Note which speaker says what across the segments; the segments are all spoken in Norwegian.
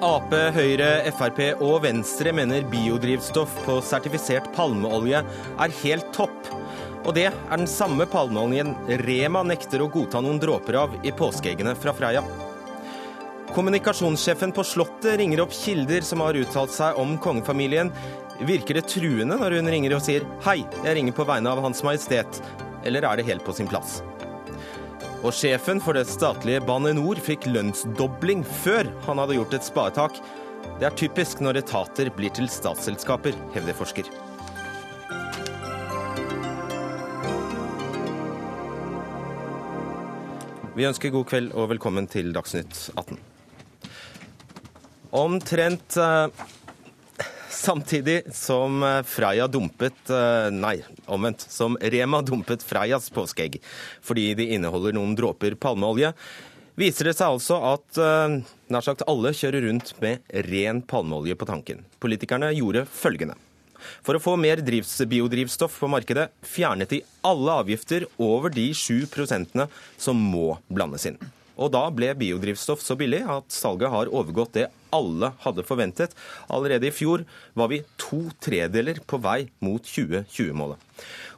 Speaker 1: Ap, Høyre, Frp og Venstre mener biodrivstoff på sertifisert palmeolje er helt topp. Og det er den samme palmeoljen Rema nekter å godta noen dråper av i påskeeggene fra Freia. Kommunikasjonssjefen på Slottet ringer opp kilder som har uttalt seg om kongefamilien. Virker det truende når hun ringer og sier 'hei, jeg ringer på vegne av Hans Majestet', eller er det helt på sin plass? Og sjefen for det statlige Bane Nor fikk lønnsdobling før han hadde gjort et spadetak. Det er typisk når etater blir til statsselskaper, hevder forsker. Vi ønsker god kveld og velkommen til Dagsnytt 18. Omtrent eh, samtidig som eh, Freia dumpet eh, Nei, omvendt. Som Rema dumpet Freias påskeegg fordi de inneholder noen dråper palmeolje, viser det seg altså at eh, nær sagt alle kjører rundt med ren palmeolje på tanken. Politikerne gjorde følgende. For å få mer drivs- biodrivstoff på markedet fjernet de alle avgifter over de 7 prosentene som må blandes inn. Og da ble biodrivstoff så billig at salget har overgått det alle hadde forventet. Allerede i fjor var vi to tredeler på vei mot 2020-målet.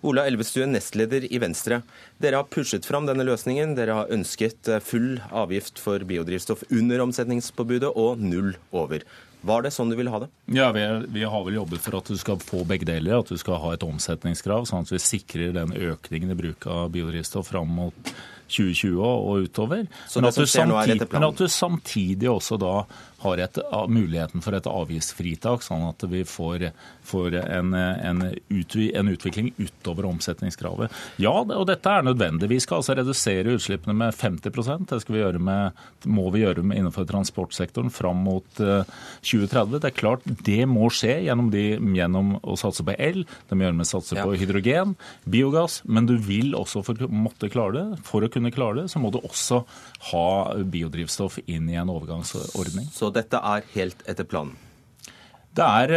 Speaker 1: Ola Elvestuen, nestleder i Venstre. Dere har pushet fram denne løsningen. Dere har ønsket eh, full avgift for biodrivstoff under omsetningspåbudet og null over. Var det sånn du ville ha det?
Speaker 2: Ja, vi, vi, har vel jobbet for at du skal få begge deler. At du skal ha et omsetningskrav, sånn at vi sikrer den økningen i bruk av biodrivstoff fram mot 2020 og utover. Men at, samtidig, men, at du samtidig også da har et, muligheten for et avgiftsfritak, sånn at vi får, får en, en, en, utvikling utover omsetningskravet. Ja, og dette er nødvendig. Vi skal altså redusere utslippene med 50% Det skal vi gjøre med, må vi gjøre med innenfor transportsektoren fram mot 2030. Det er klart det må skje gjennom, de, gjennom å satse på el, det må gjøre med å satse på hydrogen, biogass, men du vil også for, måtte klare det. For å kunne klare det, så må du også ha biodrivstoff inn i en overgangsordning.
Speaker 1: Så dette er helt etter planen?
Speaker 2: Det er,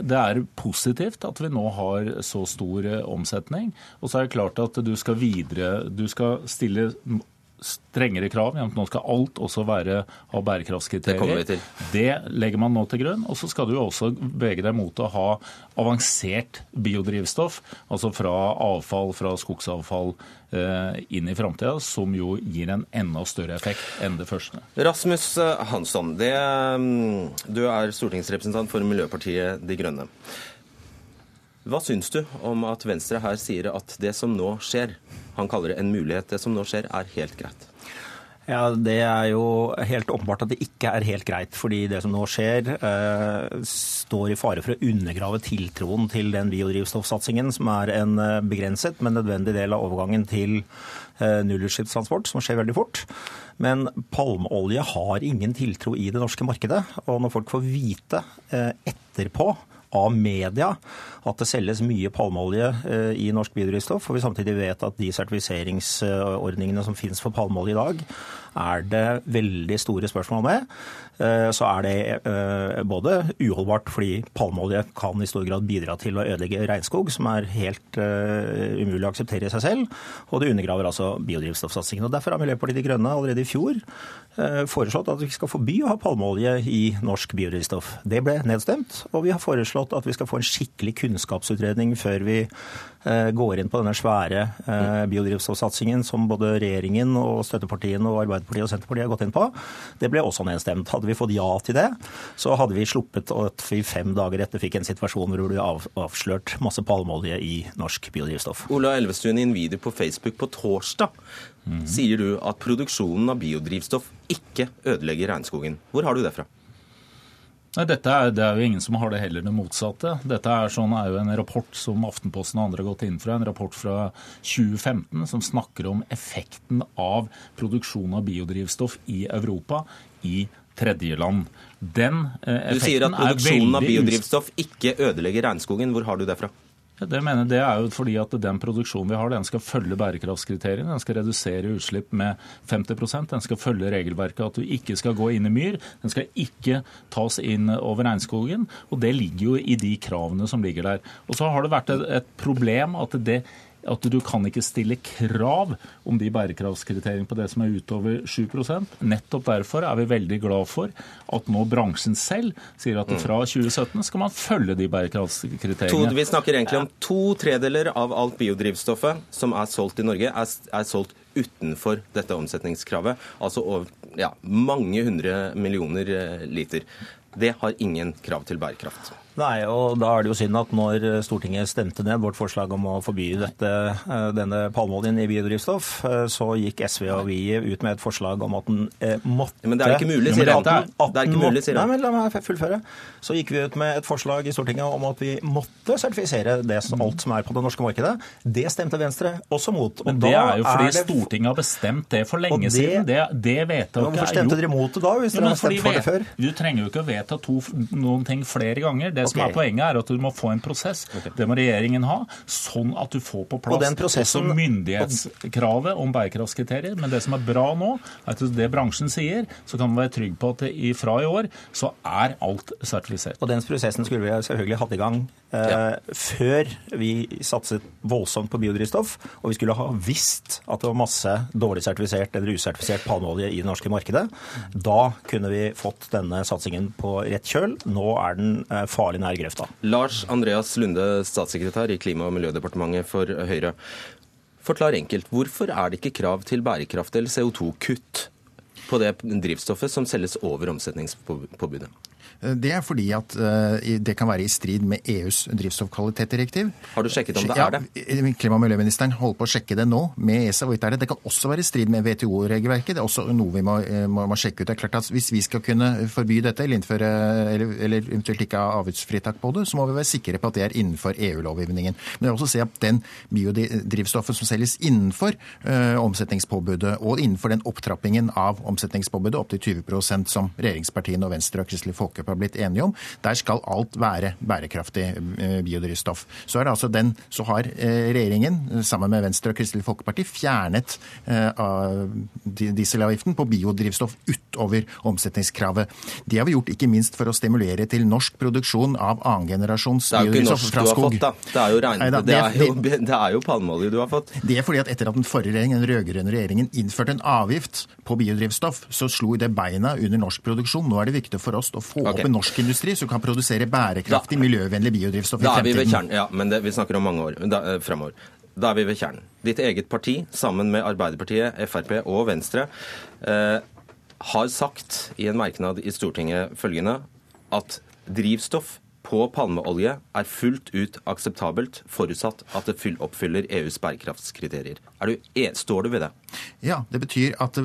Speaker 2: det er, positivt at vi nå har så stor omsetning. Og så er det klart at du skal videre Du skal stille strengere krav. Nå skal alt også være, ha bærekraftskriterier. Det, det, legger man nå til grunn. Og så skal du også bevege deg mot å ha avansert biodrivstoff, altså fra avfall, fra skogsavfall eh, inn i framtida, som jo gir en enda større effekt enn det første.
Speaker 1: Rasmus eh, Hansson, det, mm, du er stortingsrepresentant for Miljøpartiet De Grønne. Hva syns du om at Venstre her sier at det som nå skjer, han kaller det en mulighet, det som nå skjer, er helt greit?
Speaker 3: Ja, Det er jo helt åpenbart at det ikke er helt greit. Fordi det som nå skjer, eh, står i fare for å undergrave tiltroen til den biodrivstoffsatsingen, som er en eh, begrenset, men nødvendig del av overgangen til eh, nullutslippstransport, som skjer veldig fort. Men palmeolje har ingen tiltro i det norske markedet. Og når folk får vite eh, etterpå av media at det selges mye palmeolje eh, i norsk biodrivstoff, og vi samtidig vet at de sertifiseringsordningene som finnes for palmeolje i dag, er det veldig store spørsmål med. Eh, så er det eh, både uholdbart fordi palmeolje kan i stor grad bidra til å ødelegge regnskog, som er helt umulig å akseptere i seg selv, og det undergraver altså biodrivstoffsatsingen. Og Derfor har Miljøpartiet De Grønne allerede i fjor foreslått at vi skal forby å ha palmeolje i norsk biodrivstoff. Det ble nedstemt, og vi har foreslått at vi skal få en skikkelig kunnskapsutredning før vi eh, går inn på denne svære eh, biodrivstoffsatsingen som både regjeringen og støttepartiene og Arbeiderpartiet og Senterpartiet har gått inn på. Det ble også nedstemt. Hadde vi fått ja til det, så hadde vi sluppet at vi fem dager etter fikk en situasjon hvor det ble avslørt masse palmeolje i norsk biodrivstoff.
Speaker 1: Ola Elvestuen, i en video på Facebook på torsdag mm. sier du at produksjonen av biodrivstoff ikke ødelegger regnskogen. Hvor har du det fra?
Speaker 2: Nei, dette er, Det er jo ingen som har det heller det motsatte. Dette er, sånn, er jo en rapport som Aftenposten og andre har gått inn fra, en rapport fra 2015 som snakker om effekten av produksjon av biodrivstoff i Europa i tredjeland. Den eh, effekten er veldig Du
Speaker 1: sier at produksjonen av biodrivstoff ikke ødelegger regnskogen. Hvor har du det fra?
Speaker 2: Det mener det er jo fordi at Den produksjonen vi har, den skal følge bærekraftskriteriene. Den skal redusere utslipp med 50% Den skal følge regelverket at du ikke skal gå inn i myr. Den skal ikke tas inn over regnskogen. og Det ligger jo i de kravene som ligger der. Og Så har det vært et, et problem at det at du kan ikke stille krav om de bærekraftskriteriene på det som er utover 7% Nettopp derfor er vi veldig glad for at nå bransjen selv sier at fra 2017 skal man følge de bærekraftskriteriene.
Speaker 1: Vi snakker egentlig om to tredeler av alt biodrivstoffet som er solgt i Norge, er, er solgt utenfor dette omsetningskravet. Altså over, ja, mange hundre millioner eh, liter. Det har ingen krav til bærekraft.
Speaker 3: Nei, og da er det jo synd at når Stortinget stemte ned vårt forslag om å forby dette, eh, denne palmeoljen i biodrivstoff, eh, så gikk SV og vi ut med et forslag om at den eh, måtte
Speaker 1: Men det er ikke mulig, sier han. Det er ikke mulig, sier
Speaker 3: han. Nei, men la meg fullføre. Så gikk vi ut med et forslag i Stortinget om at vi måtte sertifisere det, alt som er på det norske markedet. Det stemte Venstre også mot.
Speaker 2: men det er jo fordi er det... Stortinget har bestemt det for lenge det... siden. Det, det vedtaket
Speaker 3: Hvorfor stemte dere imot det da, hvis dere har stemt for det før?
Speaker 2: Du trenger jo ikke å vedta to, noen ting flere ganger. Det det som er poenget, er at du må få en prosess. Okay. Det må regjeringen ha, sånn at du får på plass prosessen... også myndighetskravet om bærekraftskriterier. Men det som er bra nå, er at det bransjen sier, så kan man være trygg på at fra i år så er alt sertifisert.
Speaker 3: Og den prosessen skulle vi selvfølgelig hatt i gang eh, ja. før vi satset voldsomt på biodrivstoff. Og vi skulle ha visst at det var masse dårlig sertifisert eller usertifisert palmeolje i det norske markedet. Da kunne vi fått denne satsingen på rett kjøl. Nå er den eh, farlig nær grøfta.
Speaker 1: Lars Andreas Lunde, statssekretær i Klima- og miljødepartementet for Høyre. Forklar enkelt, hvorfor er det ikke krav til bærekraft eller CO2-kutt på det drivstoffet som selges over omsetningspåbudet?
Speaker 4: Eh, det er fordi at eh, det kan være i strid med EUs drivstoffkvalitetsdirektiv.
Speaker 1: Har du sjekket om det er det?
Speaker 4: Ja, Klima- og miljøministeren holder på å sjekke det nå med ESA. hvorvidt er Det Det kan også være i strid med WTO-regelverket. Det er også noe vi må, eh, må, må, sjekke ut. Det er klart at Hvis vi skal kunne forby dette, eller innføre, eller, eller eventuelt ikke ha avgiftsfritak på det, så må vi være sikre på at det er innenfor EU-lovgivningen. Men jeg vil også si at den biodrivstoffet som selges innenfor øh, omsetningspåbudet, og innenfor den opptrappingen av omsetningspåbudet opp til 20% som regjeringspartiene og Venstre og Kristelig Folkeparti har blitt enige om. Der skal alt være bærekraftig eh, biodrivstoff. Så, er det altså den, så har eh, regjeringen sammen med Venstre og Kristelig Folkeparti fjernet eh, dieselavgiften på biodrivstoff utover omsetningskravet. Det har vi gjort ikke minst for å stimulere til norsk produksjon av annengenerasjons biodrivstoff fra skog.
Speaker 1: Det er jo ikke norsk du har fått, da. Det er jo, det, er jo, det er jo palmeolje du har fått.
Speaker 4: Det er fordi at etter at den forrige regjeringen, den rød-grønne regjeringen innførte en avgift på biodrivstoff, så slo det beina under norsk produksjon. Nå er det viktig for oss å få opp en norsk industri som kan produsere bærekraftig, miljøvennlig biodrivstoff i
Speaker 1: fremtiden. Da er vi ved kjernen, ja, men det, vi snakker om mange år da, eh, fremover. Da er vi ved kjernen. Ditt eget parti, sammen med Arbeiderpartiet, Frp og Venstre, eh, har sagt i en merknad i Stortinget følgende at drivstoff på palmeolje er fullt ut akseptabelt, forutsatt at det oppfyller EUs bærekraftskriterier. Du, e, står du ved det?
Speaker 4: Ja, det betyr at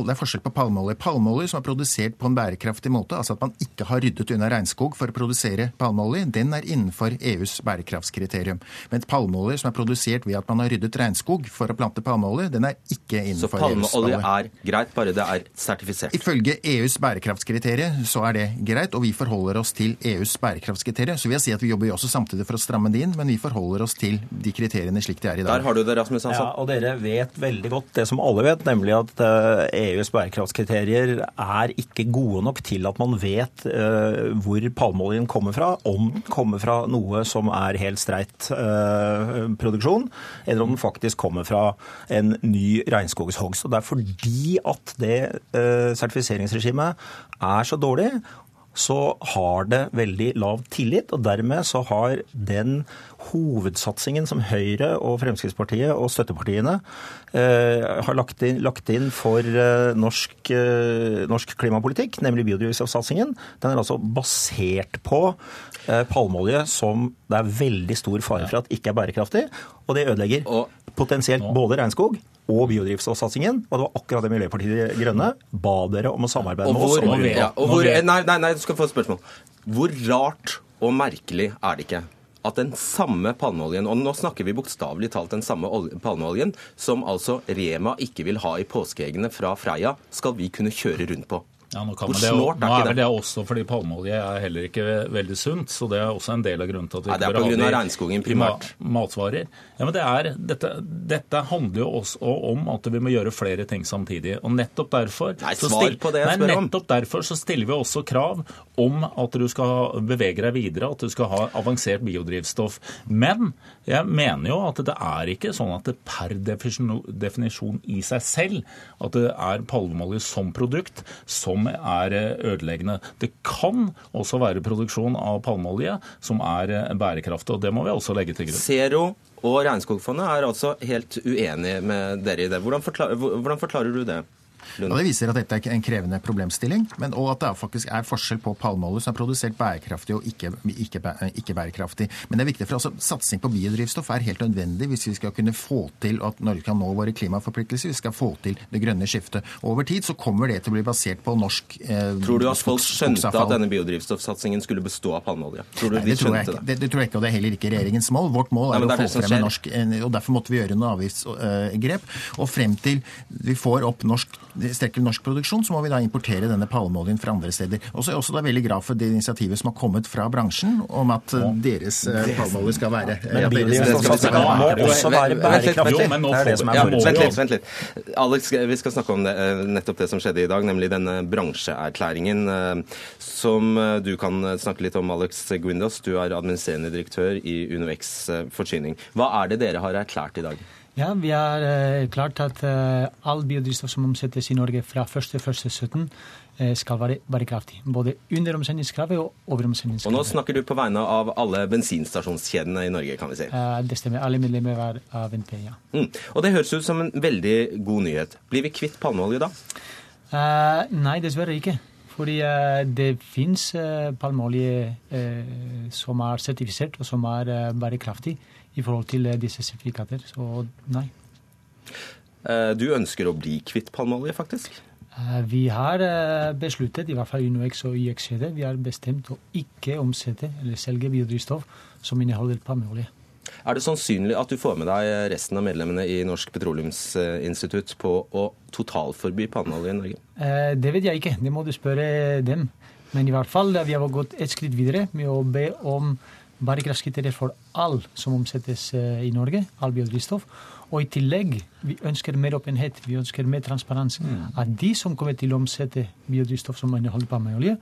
Speaker 4: det er forskjell på palmeolje. Palmeolje som er produsert på en bærekraftig måte, altså at man ikke har ryddet unna regnskog for å produsere palmeolje, den er innenfor EUs bærekraftskriterium. Men palmeolje som er produsert ved at man har ryddet regnskog for å plante palmeolje, den er ikke innenfor EUs
Speaker 1: palmeolje. Så palmeolje er greit, bare det er sertifisert?
Speaker 4: Ifølge EUs bærekraftskriterium så er det greit, og vi forholder oss til EUs bærekraftskriterium. Så vil jeg si at vi jobber jo også samtidig for å stramme det inn, men vi forholder oss til de kriteriene slik de er i dag.
Speaker 1: Der har du det, Rasmus Hansson.
Speaker 3: Ja, og dere vet veldig godt det som alle vet, nemlig at uh, EUs bærekraftskriterier er ikke gode nok til at man vet uh, hvor palmeoljen kommer fra, om den kommer fra noe som er helt streit uh, produksjon, eller om den faktisk kommer fra en ny regnskogshogst. Og Det er fordi at det uh, sertifiseringsregimet er så dårlig, så har det veldig lav tillit. Og dermed så har den hovedsatsingen som Høyre og Fremskrittspartiet og støttepartiene eh, har lagt inn, lagt inn for eh, norsk, eh, norsk, klimapolitikk, nemlig biodrivstoffsatsingen, den er altså basert på eh, palmeolje som det er veldig stor fare for at ikke er bærekraftig. Og det ødelegger potensielt både regnskog og biodrivstoffsatsingen. Og det var akkurat det Miljøpartiet De Grønne ba dere om å samarbeide med oss.
Speaker 1: Hvor, ja, hvor, nei, nei, nei, du skal få et spørsmål. Hvor rart og merkelig er det ikke at den samme palmeoljen, og nå snakker vi bokstavelig talt den samme palmeoljen, som altså Rema ikke vil ha i påskeeggene fra Freia, skal vi kunne kjøre rundt på.
Speaker 2: Ja, nå, Hvor snålt er? Nå er det også fordi palmeolje er heller ikke veldig sunt, så det er også en del av grunnen til at vi
Speaker 1: ha det i regnskogen primært.
Speaker 2: matvarer. Ja, men det er, dette, dette, handler jo også om at vi må gjøre flere ting samtidig. Og nettopp derfor,
Speaker 1: nei, svar på det jeg
Speaker 2: nei, nettopp derfor så stiller vi også krav om at du skal bevege deg videre, at du skal ha avansert biodrivstoff. Men jeg mener jo at det er ikke sånn at det per definisjon i seg selv at det er palmeolje som produkt som som er eh, ødeleggende. Det kan også være produksjon av palmeolje som er eh, bærekraftig, og det må vi også legge til grunn.
Speaker 1: Zero og Regnskogfondet er altså helt uenige med dere i det. Hvordan forklarer, hvordan forklarer du det?
Speaker 5: Og Det viser at dette er en krevende problemstilling, men og at det faktisk er forskjell på palmeolje som er produsert bærekraftig og ikke, ikke, ikke, bærekraftig. Men det er viktig for oss at satsing på biodrivstoff er helt nødvendig hvis vi skal kunne få til at Norge kan nå våre klimaforpliktelser. Vi skal få til det grønne skiftet. Over tid så kommer det til å bli basert på norsk
Speaker 1: eh, Tror du at folk skjønte at denne biodrivstoffsatsingen skulle bestå av palmeolje?
Speaker 5: Tror du Nei, det, tror jeg, det? det? tror jeg ikke, og det er heller ikke regjeringens mål. Vårt mål er, Nei, er å få frem en norsk og Derfor måtte vi gjøre noen avgiftsgrep. Og frem til vi får opp norsk strekker norsk produksjon, så må vi da importere denne palmeoljen fra andre steder. Og så er jeg også da veldig glad for det initiativet som har kommet fra bransjen om at ja. deres uh, palmeolje skal være
Speaker 3: Men biodrivstoff må også være bærekraftig. Det er det som er
Speaker 1: Vent litt, vent litt. Alex, vi skal snakke om det, eh, nettopp det som skjedde i dag, nemlig denne bransjeerklæringen eh, som du kan snakke litt om, Alex Guindos. Du er administrerende direktør i UnoX Forsyning. Hva er det dere har erklært i dag?
Speaker 6: Ja, Vi har uh, klart at uh, all biodrivstoff som omsettes i Norge fra 1.1.17 uh, eh, skal være bærekraftig. Både under omsetningskravet og over omsetningskravet.
Speaker 1: Og nå snakker du på vegne av alle bensinstasjonskjedene i Norge, kan vi si?
Speaker 6: Uh, det stemmer. Alle medlemmer av NP, ja.
Speaker 1: Mm. Og det høres ut som en veldig god nyhet. Blir vi kvitt palmeolje da?
Speaker 6: nei, dessverre ikke. Fordi det fins palmeolje som er sertifisert og som er bærekraftig i forhold til eh, disse sertifikater. Så nei.
Speaker 1: Eh, du ønsker å bli kvitt palmeolje, faktisk?
Speaker 6: Eh, vi har besluttet, i hvert fall UnoX og YXCD, vi har bestemt å ikke omsette eller selge biodrivstoff som inneholder palmeolje.
Speaker 1: Er det sannsynlig at du får med deg resten av medlemmene i Norsk petroleumsinstitutt på å totalforby palmeolje i Norge?
Speaker 6: Det vet jeg ikke, det må du spørre dem. Men i hvert fall vi har gått et skritt videre med å be om bærekraftskriterier for all som omsettes eh, i Norge, all biodrivstoff. Og i tillegg, vi ønsker mer åpenhet, vi ønsker mer transparens. Mm. At de som kommer til å omsette biodrivstoff som inneholder palmeolje,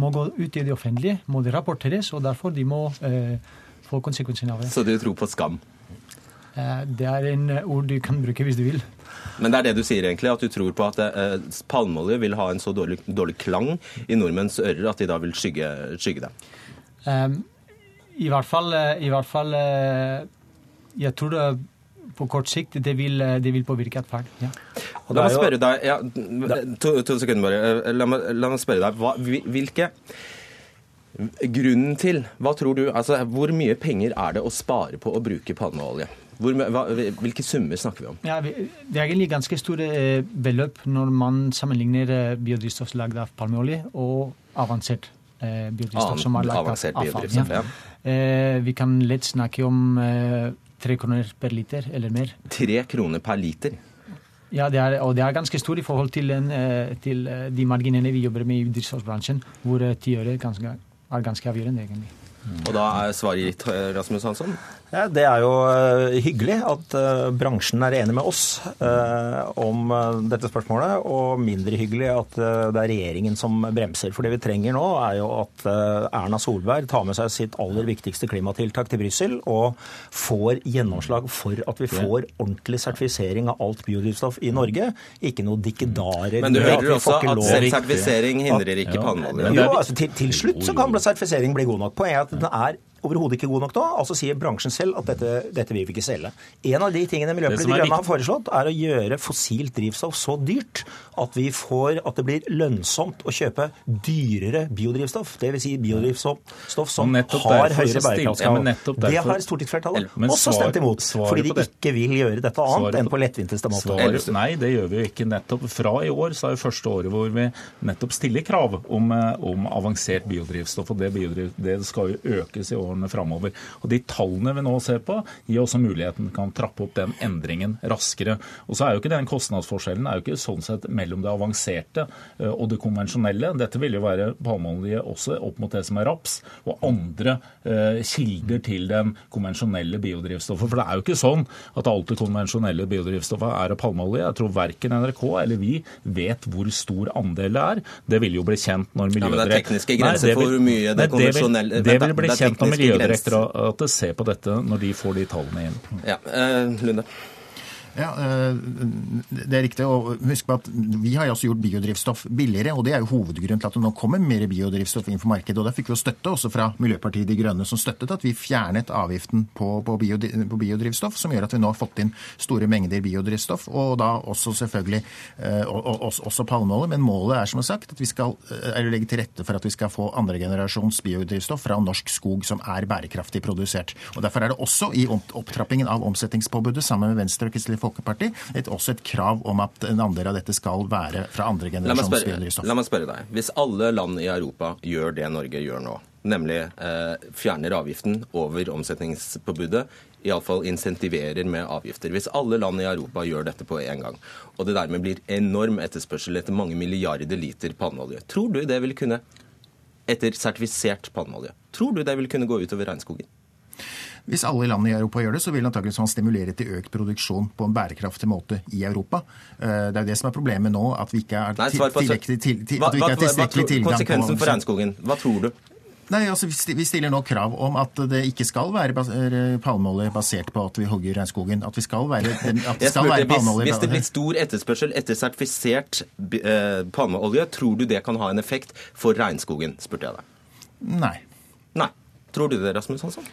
Speaker 6: må gå ut i det offentlige, må det rapporteres, og derfor de må eh, få konsekvensene av det.
Speaker 1: Så du tror på skam?
Speaker 6: Eh, det er en eh, ord du kan bruke hvis du vil.
Speaker 1: Men det er det du sier egentlig, at du tror på at eh, palmeolje vil ha en så dårlig, dårlig, klang i nordmenns ører at de da vil skygge, skygge det? Um,
Speaker 6: i hvert fall, eh, i hvert fall eh, Jeg tror det på kort sikt det vil, eh, det vil påvirke atferd. Ja.
Speaker 1: La meg spørre deg ja, to, to, sekunder bare. La meg, la meg spørre deg. Hva, hvilke Grunnen til Hva tror du altså, Hvor mye penger er det å spare på å bruke palmeolje? Hvor, hva, hvilke summer snakker vi om?
Speaker 6: Ja, det er egentlig ganske store beløp når man sammenligner biodrivstoff lagd av palmeolje og avansert biodrivstoff som er lagt av avfall. Ja. Eh, vi kan lett snakke om eh, tre kroner per liter eller mer.
Speaker 1: Tre kroner per liter?
Speaker 6: Ja, det er, og det er ganske stort i forhold til, en, eh, til de marginene vi jobber med i drivstoffbransjen, hvor ti øre er ganske avgjørende, egentlig.
Speaker 1: Og da er svaret gitt, Rasmus Hansson?
Speaker 3: Ja, det er jo eh, hyggelig at uh, bransjen er enig med oss uh, om dette spørsmålet, og mindre hyggelig at det er regjeringen som bremser. For det vi trenger nå, er jo at Erna Solberg tar med seg sitt aller viktigste klimatiltak til Brussel og får gjennomslag for at vi får ordentlig sertifisering av alt biodrivstoff i Norge. Ikke noe dikkedarer.
Speaker 1: Men du hører også at sertifisering hindrer ikke palmeolje?
Speaker 3: Jo, altså, til, til, slutt så kan sertifisering bli god nok. Poenget er at den er overhodet ikke god nok nå. Altså sier bransjen selv at dette, dette vil vi ikke selge. En av de tingene Miljøpartiet De Grønne har foreslått, er å gjøre fossilt drivstoff så dyrt at, vi får, at det blir lønnsomt å kjøpe dyrere biodrivstoff. Dvs. Si biodrivstoff som har høyere bærekraftskrav. Ja, det har stortingsflertallet også stemt imot. Fordi de ikke vil gjøre dette annet enn på lettvinteste måte.
Speaker 2: Nei, det gjør vi ikke. Nettopp fra i år så er det første året hvor vi nettopp stiller krav om, eh, om avansert biodrivstoff. Og det, biodriv, det skal jo økes i år årene framover. Og De tallene vi nå ser på, gir også muligheten kan trappe opp den endringen raskere. Og så er jo ikke den Kostnadsforskjellen er jo ikke sånn sett mellom det avanserte og det konvensjonelle. Dette vil jo være palmeolje også opp mot det som er raps, og andre kilder til den konvensjonelle biodrivstoffet. For det er jo ikke sånn at alt det konvensjonelle biodrivstoffet er av palmeolje. Jeg tror verken NRK eller vi vet hvor stor andel det er. Det vil jo bli kjent når Miljødirektoratet
Speaker 1: ja, Det er tekniske grenser for hvor mye det konvensjonelle
Speaker 2: Det vil bli kjent når Miljødirektoratet ser på dette når de får de tallene inn.
Speaker 1: Ja, uh, Lunde.
Speaker 4: Ja, eh, Det er riktig. og Husk på at vi har også gjort biodrivstoff billigere. og Det er jo hovedgrunnen til at det nå kommer mer biodrivstoff inn for markedet. og Da fikk vi jo støtte også fra Miljøpartiet De Grønne, som støttet at vi fjernet avgiften på, på, biodrivstoff, som gjør at vi nå har fått inn store mengder biodrivstoff. Og da også selvfølgelig og også, palmeolje. Men målet er som sagt at vi skal eh, legge til rette for at vi skal få andregenerasjons biodrivstoff fra norsk skog som er bærekraftig produsert. Og Derfor er det også i opptrappingen av omsetningspåbudet sammen med Venstre og Kristelig Folkeparti et, også et krav om at en andel av dette skal være fra andre generasjons biodrivstoff.
Speaker 1: La meg spørre deg. Hvis alle land i Europa gjør det Norge gjør nå, nemlig eh, fjerner avgiften over omsetningspåbudet, iallfall insentiverer med avgifter. Hvis alle land i Europa gjør dette på en gang, og det dermed blir enorm etterspørsel etter mange milliarder liter palmeolje, tror du det vil kunne, etter sertifisert palmeolje, tror du det vil kunne gå utover regnskogen?
Speaker 4: Hvis alle land i Europa gjør det, så vil antakeligvis man stimulere til økt produksjon på en bærekraftig måte i Europa. Eh, det er jo det som er problemet nå, at vi ikke er tilstrekkelig tilgang
Speaker 1: på Konsekvensen for regnskogen, hva tror du?
Speaker 4: Nei, altså Vi stiller nå krav om at det ikke skal være eh, palmeolje basert på at vi hogger regnskogen. At, vi skal være, at det skal
Speaker 1: være palmeolje hvis, hvis det blir stor etterspørsel etter sertifisert eh, palmeolje, tror du det kan ha en effekt for regnskogen? spurte jeg deg.
Speaker 4: Nei.
Speaker 1: Nei. Tror du det, Rasmus Hansson?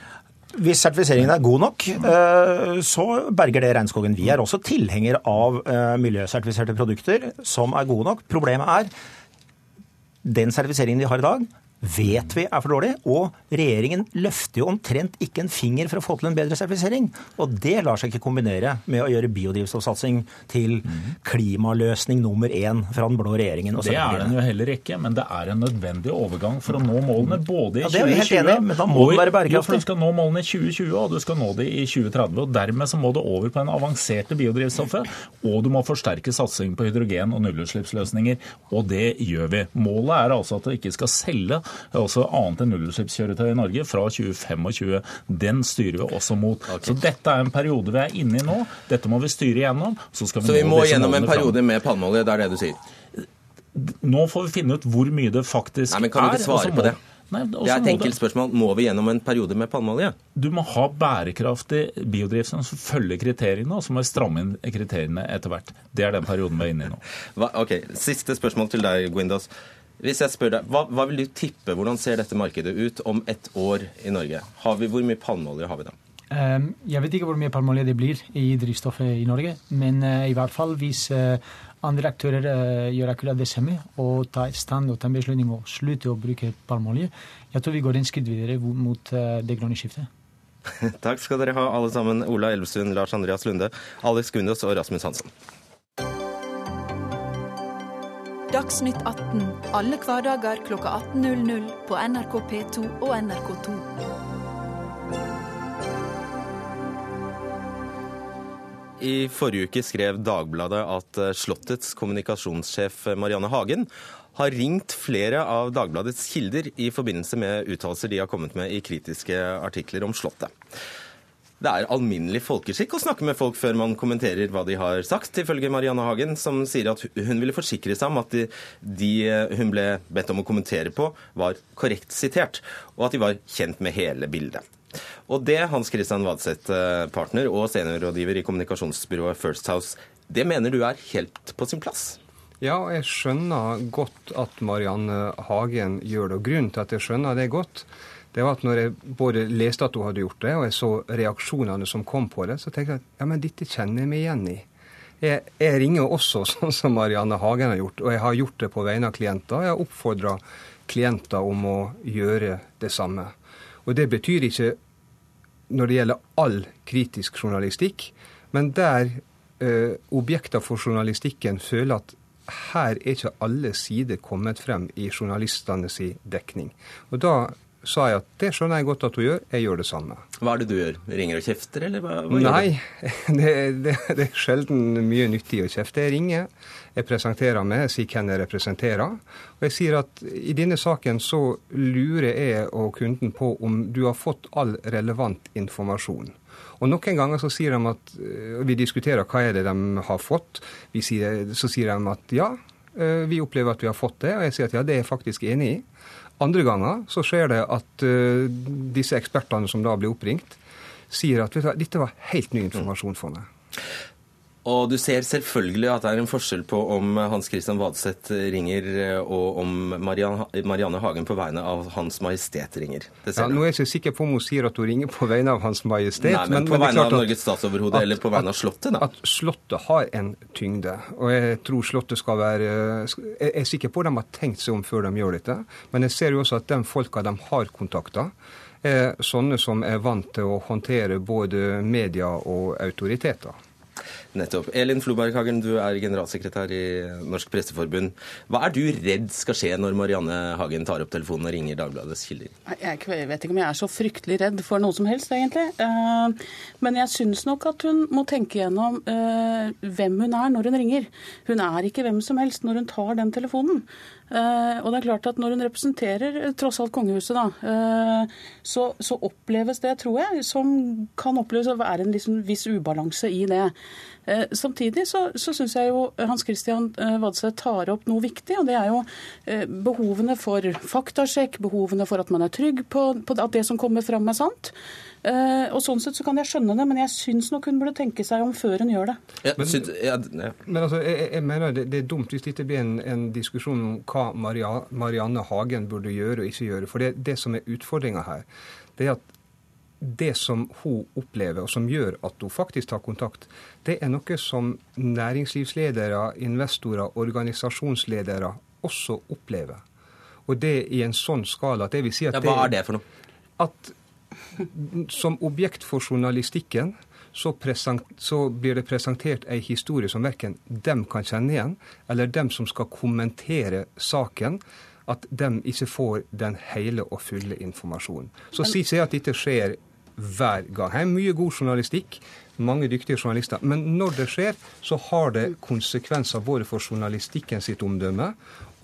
Speaker 3: Hvis sertifiseringen er god nok, eh, så berger det regnskogen. Vi er også tilhenger av eh, miljøsertifiserte produkter som er gode nok. Problemet er den sertifiseringen de har i dag, vet vi er for dårlig. Og regjeringen løfter jo omtrent ikke en finger for å få til en bedre sertifisering. Og det lar seg ikke kombinere med å gjøre biodrivstoffsatsing til klimaløsning nummer én fra den blå regjeringen.
Speaker 2: det er den jo heller ikke, men det er en nødvendig overgang for å nå målene både i
Speaker 3: ja, det er vi helt enig, men da må og, være bærekraftig.
Speaker 2: du skal nå målene i 2020, og du skal nå de i 2030. og Dermed så må det over på en avanserte biodrivstoffet, og du må forsterke satsingen på hydrogen og nullutslippsløsninger. Og det gjør vi. Målet er altså at det ikke skal selge også annet enn nullutslippskjøretøy i Norge fra 2025. Den styrer vi også mot. Okay. Så dette er en periode vi er inne i nå. Dette må vi styre igjennom.
Speaker 1: Så, vi, så vi må gjennom en periode med palmeolje, det er det du sier?
Speaker 2: Nå får vi finne ut hvor mye det faktisk er.
Speaker 1: Nei, men Kan du ikke svare på det? Nei, det er et enkelt spørsmål. Må vi gjennom en periode med palmeolje?
Speaker 2: Du må ha bærekraftig biodrivstoff som følger kriteriene, og så må vi stramme inn kriteriene etter hvert. Det er den perioden vi er inne i nå.
Speaker 1: Hva, ok, Siste spørsmål til deg, Guindos. Hvis jeg spør deg, hva, hva, vil du tippe, hvordan ser dette markedet ut om ett år i Norge? Vi, hvor mye palmeolje har vi da?
Speaker 6: Um, jeg vet ikke hvor mye palmeolje det blir i drivstoffet i Norge, men uh, i hvert fall hvis uh, andre aktører uh, gjør akkurat det samme og tar stand og tar beslutning og slutter å bruke palmeolje, jeg tror vi går en skritt videre mot det grønne skiftet.
Speaker 1: Takk skal dere ha alle sammen. Ola Elvestuen, Lars Andreas Lunde, Alex Gundos og Rasmus Hansson.
Speaker 7: Dagsnytt 18 alle hverdager kl 18.00 på NRK P2 og NRK2.
Speaker 1: I forrige uke skrev Dagbladet at eh, Slottets kommunikasjonssjef Marianne Hagen har ringt flere av Dagbladets kilder i forbindelse med uttalelser de har kommet med i kritiske artikler om Slottet. Det er alminnelig folkeskikk å snakke med folk før man kommenterer hva de har sagt, ifølge Marianne Hagen, som sier at hun ville forsikre seg om at de, de, hun ble bedt om å kommentere på, var korrekt sitert, og at de var kjent med hele bildet. Og det, Hans Christian Vadseth, eh, partner og seniorrådgiver i kommunikasjonsbyrået First House, det mener du er helt på sin plass?
Speaker 8: Ja, jeg skjønner godt at Marianne Hagen gjør det. Og grunnen til at jeg skjønner det godt, det var at når jeg både leste at hun hadde gjort det, og jeg så reaksjonene som kom på det, så tenkte jeg at ja, men dette kjenner jeg meg igjen i. Jeg, jeg ringer også sånn som Marianne Hagen har gjort, og jeg har gjort det på vegne av klienter. Jeg har oppfordra klienter om å gjøre det samme. Og det betyr ikke når det gjelder all kritisk journalistikk, men der eh, objekter for journalistikken føler at her er ikke alle sider kommet frem i journalistenes dekning. Og da sa jeg at det skjønner jeg godt at hun gjør, jeg gjør det samme.
Speaker 1: Hva er det du gjør? Ringer og kjefter, eller hva, hva
Speaker 8: Nei, det, det, det, er sjelden mye nyttig å kjefte. Jeg ringer, jeg presenterer meg, jeg sier hvem jeg representerer. Og jeg sier at i denne saken så lurer jeg og kunden på om du har fått all relevant informasjon. Og Noen ganger så sier de at eh, vi diskuterer hva er det de har fått. Sier, så sier de at ja, eh, vi opplever at vi har fått det. Og jeg sier at ja, det er jeg faktisk enig i. Andre ganger så skjer det at uh, disse ekspertene som da blir oppringt, sier at dette var helt ny informasjon for meg.
Speaker 1: Og du ser selvfølgelig at det er en forskjell på om Hans Christian Vadseth ringer og om Marianne Hagen på vegne av Hans Majestet ringer.
Speaker 8: Ja, nå er jeg ikke sikker på om hun sier at hun ringer på vegne av Hans Majestet.
Speaker 1: Nei, men, men på vegne av Norges statsoverhode eller på vegne av Slottet, da?
Speaker 8: At Slottet har en tyngde. Og jeg tror Slottet skal være Jeg er sikker på at de har tenkt seg om før de gjør dette. Men jeg ser jo også at de folka de har kontakta, er sånne som er vant til å håndtere både media og autoriteter.
Speaker 1: Nettopp. Elin Floberghagen, du er generalsekretær i Norsk Presseforbund. Hva er du redd skal skje når Marianne Hagen tar opp telefonen og ringer Dagbladets kilder?
Speaker 9: Jeg vet ikke om jeg er så fryktelig redd for noe som helst, egentlig. Eh, men jeg syns nok at hun må tenke gjennom eh, hvem hun er når hun ringer. Hun er ikke hvem som helst når hun tar den telefonen. Uh, og det er klart at Når hun representerer uh, tross alt kongehuset, da, uh, så, så, oppleves det, tror jeg, som kan oppleves å være en liksom, viss ubalanse i det. Samtidig så, så syns jeg jo Hans Christian Vadsø tar opp noe viktig, og det er jo behovene for faktasjekk, behovene for at man er trygg på, på at det som kommer fram er sant. Uh, og Sånn sett så kan jeg skjønne det, men jeg syns nok hun burde tenke seg om før hun gjør det.
Speaker 8: Ja, men, ja, ja. men altså, jeg, jeg, mener det, det, er dumt hvis dette blir en, en diskusjon om hva Maria, Marianne Hagen burde gjøre og ikke gjøre. For det, det som er utfordringa her, det er at det som hun opplever, og som gjør at hun faktisk tar kontakt, det er noe som næringslivsledere, investorer, organisasjonsledere også opplever. Og det i en sånn skala at det vil si at
Speaker 1: ja, Hva er det for noe?
Speaker 8: At som objekt for journalistikken så, så, blir det presentert ei historie som verken dem kan kjenne igjen, eller dem som skal kommentere saken, at dem ikke får den hele og fulle informasjonen. Så sier seg at dette skjer hver gang. Her er mye god journalistikk, mange dyktige journalister. Men når det skjer, så har det konsekvenser både for journalistikken sitt omdømme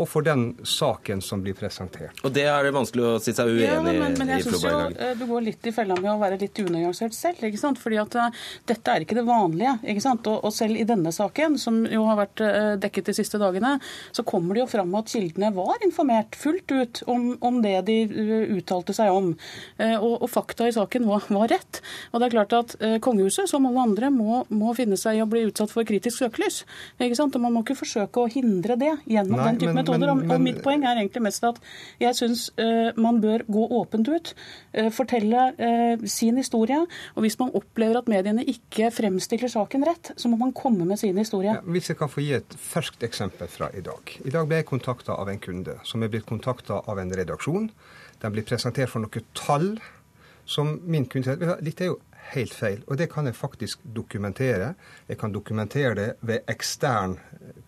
Speaker 8: og for den saken som blir presentert.
Speaker 1: Og det er det vanskelig å si seg uenig ja, men, men jeg synes jo
Speaker 9: eh, Du går litt i fella med å være litt unyansert selv. ikke sant? Fordi at uh, dette er ikke det vanlige. ikke sant? Og, og, selv i denne saken, som jo har vært uh, dekket de siste dagene, så kommer det jo fram at kildene var informert fullt ut om, om det de uh, uttalte seg om. Og, og, fakta i saken var, var, rett. Og det er klart at kongehuset, som alle andre, må, må, finne seg i å bli utsatt for kritisk søkelys. ikke sant? Og man må ikke forsøke å hindre det gjennom Nei, den type men, metoder. Men, men, og mitt poeng er egentlig mest at jeg syns uh, man bør gå åpent ut, uh, fortelle uh, sin historie. Og hvis man opplever at mediene ikke fremstiller saken rett, så må man komme med sin historie. Ja,
Speaker 8: hvis jeg kan få gi et ferskt eksempel fra i dag. I dag ble jeg kontakta av en kunde som er blitt kontakta av en redaksjon. Den blir presentert for noen tall som min kunde sier dette er jo helt feil. Og det kan jeg faktisk dokumentere. Jeg kan dokumentere det ved ekstern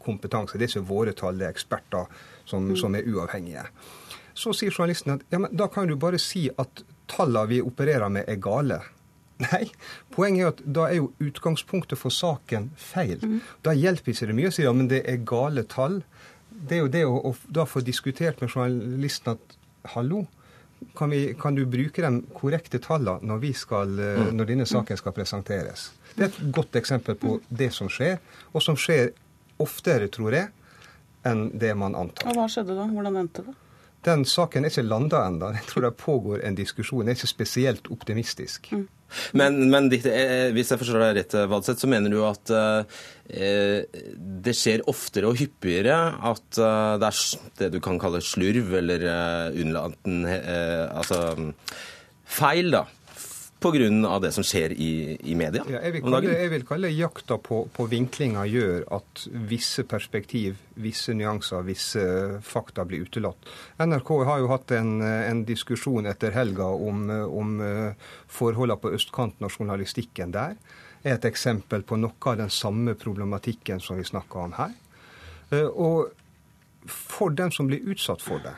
Speaker 8: kompetanse. Det er ikke våre tall, det er eksperter som, mm. som er uavhengige. Så sier journalisten at ja, men da kan du bare si at tallene vi opererer med, er gale. Nei, poenget er at da er jo utgangspunktet for saken feil. Mm. Da hjelper ikke det mye å si ja, men det er gale tall. Det er jo det å, å da få diskutert med journalisten at hallo, kan, vi, kan, du bruke de korrekte tallene når, skal, eh, mm. når, denne saken skal presenteres? Det er et godt eksempel på det som skjer, og som skjer oftere, tror jeg, enn det man antar.
Speaker 9: Og Hva skjedde da? Hvordan endte det?
Speaker 8: Den saken er ikke landa ennå. Jeg tror det pågår en diskusjon. Jeg er ikke spesielt optimistisk. Mm.
Speaker 1: Men, men, eh, hvis jeg forstår deg rett, Vadseth, så mener du at eh, det skjer oftere og hyppigere at eh, det er det du kan kalle slurv eller eh, unnlaten eh, Altså feil, da pga. det som skjer i, i media?
Speaker 8: Ja, jeg, vil kalle, jeg, vil kalle, jakta på, på vinklinga gjør at visse perspektiv, visse nyanser, visse fakta blir utelatt. NRK har jo hatt en, en diskusjon etter helga om, om eh, forholdene på østkanten og journalistikken der. er et eksempel på noe av den samme problematikken som vi snakker om her. Eh, og for dem som blir utsatt for det,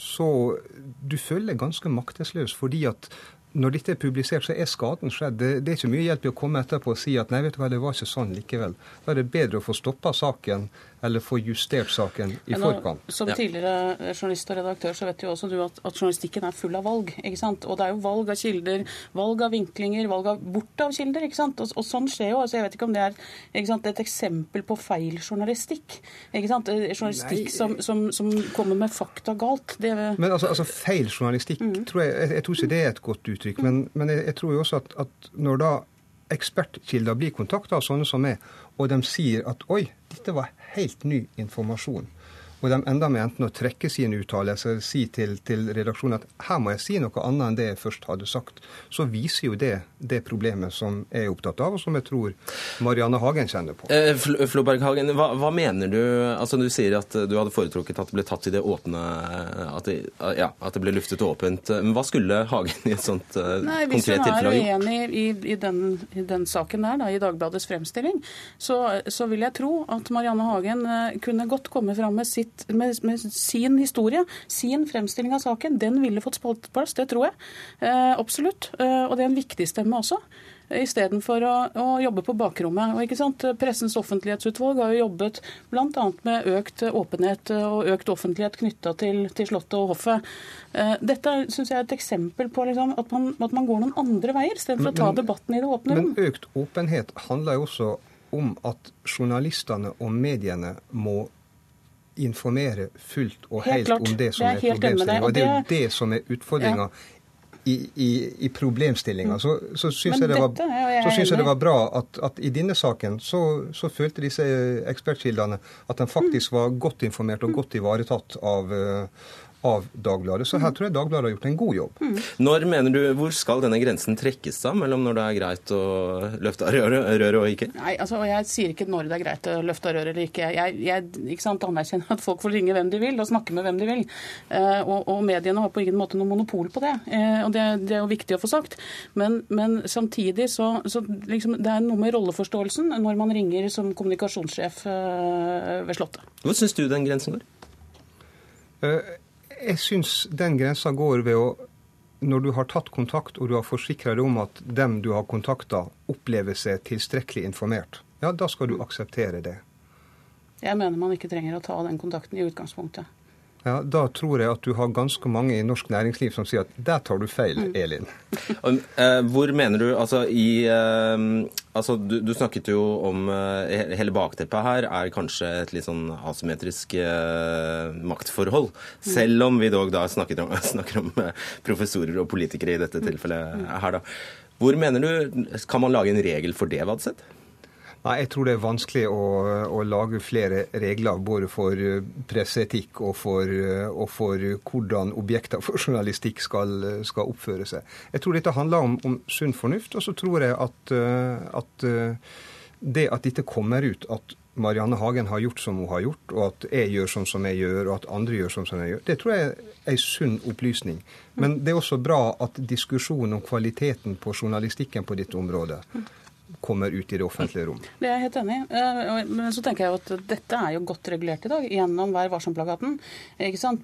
Speaker 8: så du føler deg ganske maktesløs. fordi at når dette er publisert, så er skaden skjedd. Det, det, er ikke mye hjelp i å komme etterpå og si at nei, vet du hva, det var ikke sånn likevel. Da er det bedre å få stoppa saken eller få justert saken i nå, forkant.
Speaker 9: Som tidligere journalist og redaktør så vet jo også du at, at, journalistikken er full av valg. ikke sant? Og det er jo valg av kilder, valg av vinklinger, valg av bort av kilder. ikke sant? Og, og sånn skjer jo. altså Jeg vet ikke om det er ikke sant, et eksempel på feil journalistikk. ikke sant? Journalistikk som, som, som, kommer med fakta galt. Det...
Speaker 8: Men altså, altså feil journalistikk, mm. tror jeg, jeg, jeg, tror ikke det er et godt uttrykk. Men, men jeg, jeg, tror jo også at, at når da ekspertkilder blir kontakta av sånne som meg, og de sier at oi, dette var helt ny informasjon. Og de ender med enten å trekke sine uttalelser si til, til, redaksjonen at her må jeg si noe annet enn det jeg først hadde sagt. Så viser jo det det problemet som jeg er opptatt av, og som jeg tror Marianne Hagen kjenner på.
Speaker 1: Eh, Floberg Hagen, hva, hva, mener du Altså Du sier at du hadde foretrukket at det ble tatt i det åpne At det, ja, at det ble luftet åpent. Men hva skulle Hagen i et sånt uh, Nei, konkret tilfelle ha
Speaker 9: gjort? Hvis hun er uenig i, i, den, i, den, saken der, da, i Dagbladets fremstilling, så, så vil jeg tro at Marianne Hagen uh, kunne godt komme fram med sitt sitt, med, med, sin historie, sin fremstilling av saken, den ville fått spalteplass. Det tror jeg. Eh, absolutt. Eh, og det er en viktig stemme også. Istedenfor å, å jobbe på bakrommet. Og ikke sant? Pressens offentlighetsutvalg har jo jobbet bl.a. med økt åpenhet og økt offentlighet knytta til, til, Slottet og hoffet. Eh, dette synes jeg er et eksempel på liksom, at, man, at, man, går noen andre veier, istedenfor å ta debatten i det åpne
Speaker 8: rom. Men økt åpenhet handler jo også om at journalistene og mediene må informere fullt og helt, helt om det som er, er problemstillinga. Og det er jo det som er utfordringa. Ja. I, i, i problemstillinga. Så, så syns jeg, jeg, jeg, det var bra at, at i denne saken så, så, følte disse ekspertkildene at de faktisk var godt informert og godt ivaretatt av, av Dagbladet. Så her tror jeg Dagbladet har gjort en god jobb. Mm.
Speaker 1: Når mener du, Hvor skal denne grensen trekkes da, mellom når det er greit å løfte av røret og ikke?
Speaker 9: Nei, altså, Jeg sier ikke når det er greit å løfte av røret eller ikke. Jeg, jeg ikke sant, anerkjenner at folk får ringe hvem de vil og snakke med hvem de vil. Eh, og, og, mediene har på ingen måte noe monopol på det. Eh, og det, det, er jo viktig å få sagt. Men, men samtidig så, så liksom, det er noe med rolleforståelsen når man ringer som kommunikasjonssjef eh, ved Slottet.
Speaker 1: Hvor syns du den grensen går?
Speaker 8: Jeg syns den grensa går ved å Når du har tatt kontakt og du har forsikra deg om at dem du har kontakta, opplever seg tilstrekkelig informert, ja, da skal du akseptere det.
Speaker 9: Jeg mener man ikke trenger å ta den kontakten i utgangspunktet.
Speaker 8: Ja, Da tror jeg at du har ganske mange i norsk næringsliv som sier at der tar du feil, mm. Elin.
Speaker 1: Eh, hvor mener du Altså, i, eh, altså du, du, snakket jo om uh, Hele bakteppet her er kanskje et litt sånn asymmetrisk maktforhold. Mm. Selv om vi dog da snakker om, snakker om professorer og politikere i dette tilfellet her, da. Hvor mener du Kan man lage en regel for det, Vadseth?
Speaker 8: Nei, Jeg tror det er vanskelig å, å, lage flere regler både for eh, presseetikk og for, eh, og for hvordan objekter for journalistikk skal, skal, oppføre seg. Jeg tror dette handler om, om sunn fornuft. Og så tror jeg at, eh, at, det at dette kommer ut, at Marianne Hagen har gjort som hun har gjort, og at jeg gjør sånn som jeg gjør, og at andre gjør sånn som jeg gjør, det tror jeg er en sunn opplysning. Men det er også bra at diskusjonen om kvaliteten på journalistikken på dette området kommer ut i det offentlige rom.
Speaker 9: Det er jeg helt enig i. Eh, men så tenker jeg at dette er jo godt regulert i dag gjennom Vær varsom-plakaten.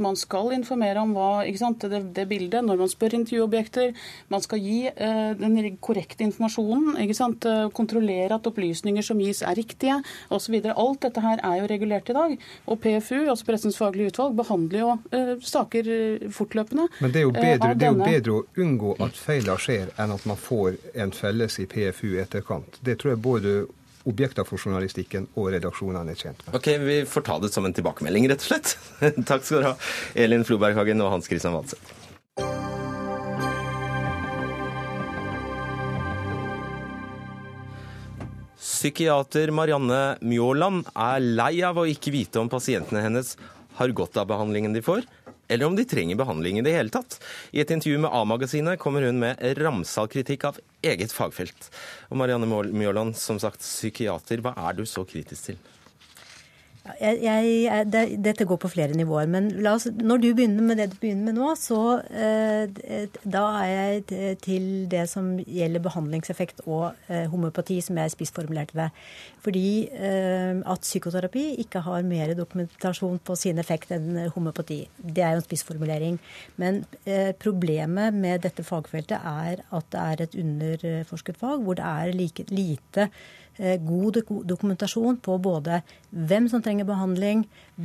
Speaker 9: Man skal informere om hva, det, det, bildet når man spør intervjuobjekter. Man skal gi uh, den korrekte informasjonen. Uh, kontrollere at opplysninger som gis er riktige osv. Alt dette her er jo regulert i dag. Og PFU, altså Pressens faglige utvalg, behandler jo uh, saker fortløpende.
Speaker 8: Men det er, bedre, det er jo bedre, å unngå at feiler skjer, enn at man får en felles i PFU etterkant forkant. Det tror jeg både objekter for journalistikken og redaksjonene er tjent med.
Speaker 1: Ok, Vi får ta det som en tilbakemelding, rett og slett. Takk skal dere ha, Elin Floberghagen og Hans Christian Wadseth. Psykiater Marianne Mjåland er lei av å ikke vite om pasientene hennes har godt av behandlingen de får, eller om de trenger behandling i det hele tatt. I et intervju med A-magasinet kommer hun med ramsal kritikk av eget fagfelt. Og Marianne Mjåland, som sagt psykiater, hva er du så kritisk til?
Speaker 10: Jeg, jeg, det, dette går på flere nivåer. Men oss, når du begynner med det du begynner med nå, så eh, da er jeg til det som gjelder behandlingseffekt og eh, homopati, som jeg spissformulerte det. Fordi eh, at psykoterapi ikke har mer dokumentasjon på sin effekt enn homopati. Det er jo en spissformulering. Men eh, problemet med dette fagfeltet er at det er et underforsket fag hvor det er like, lite Eh, god dokumentasjon på både hvem som trenger behandling,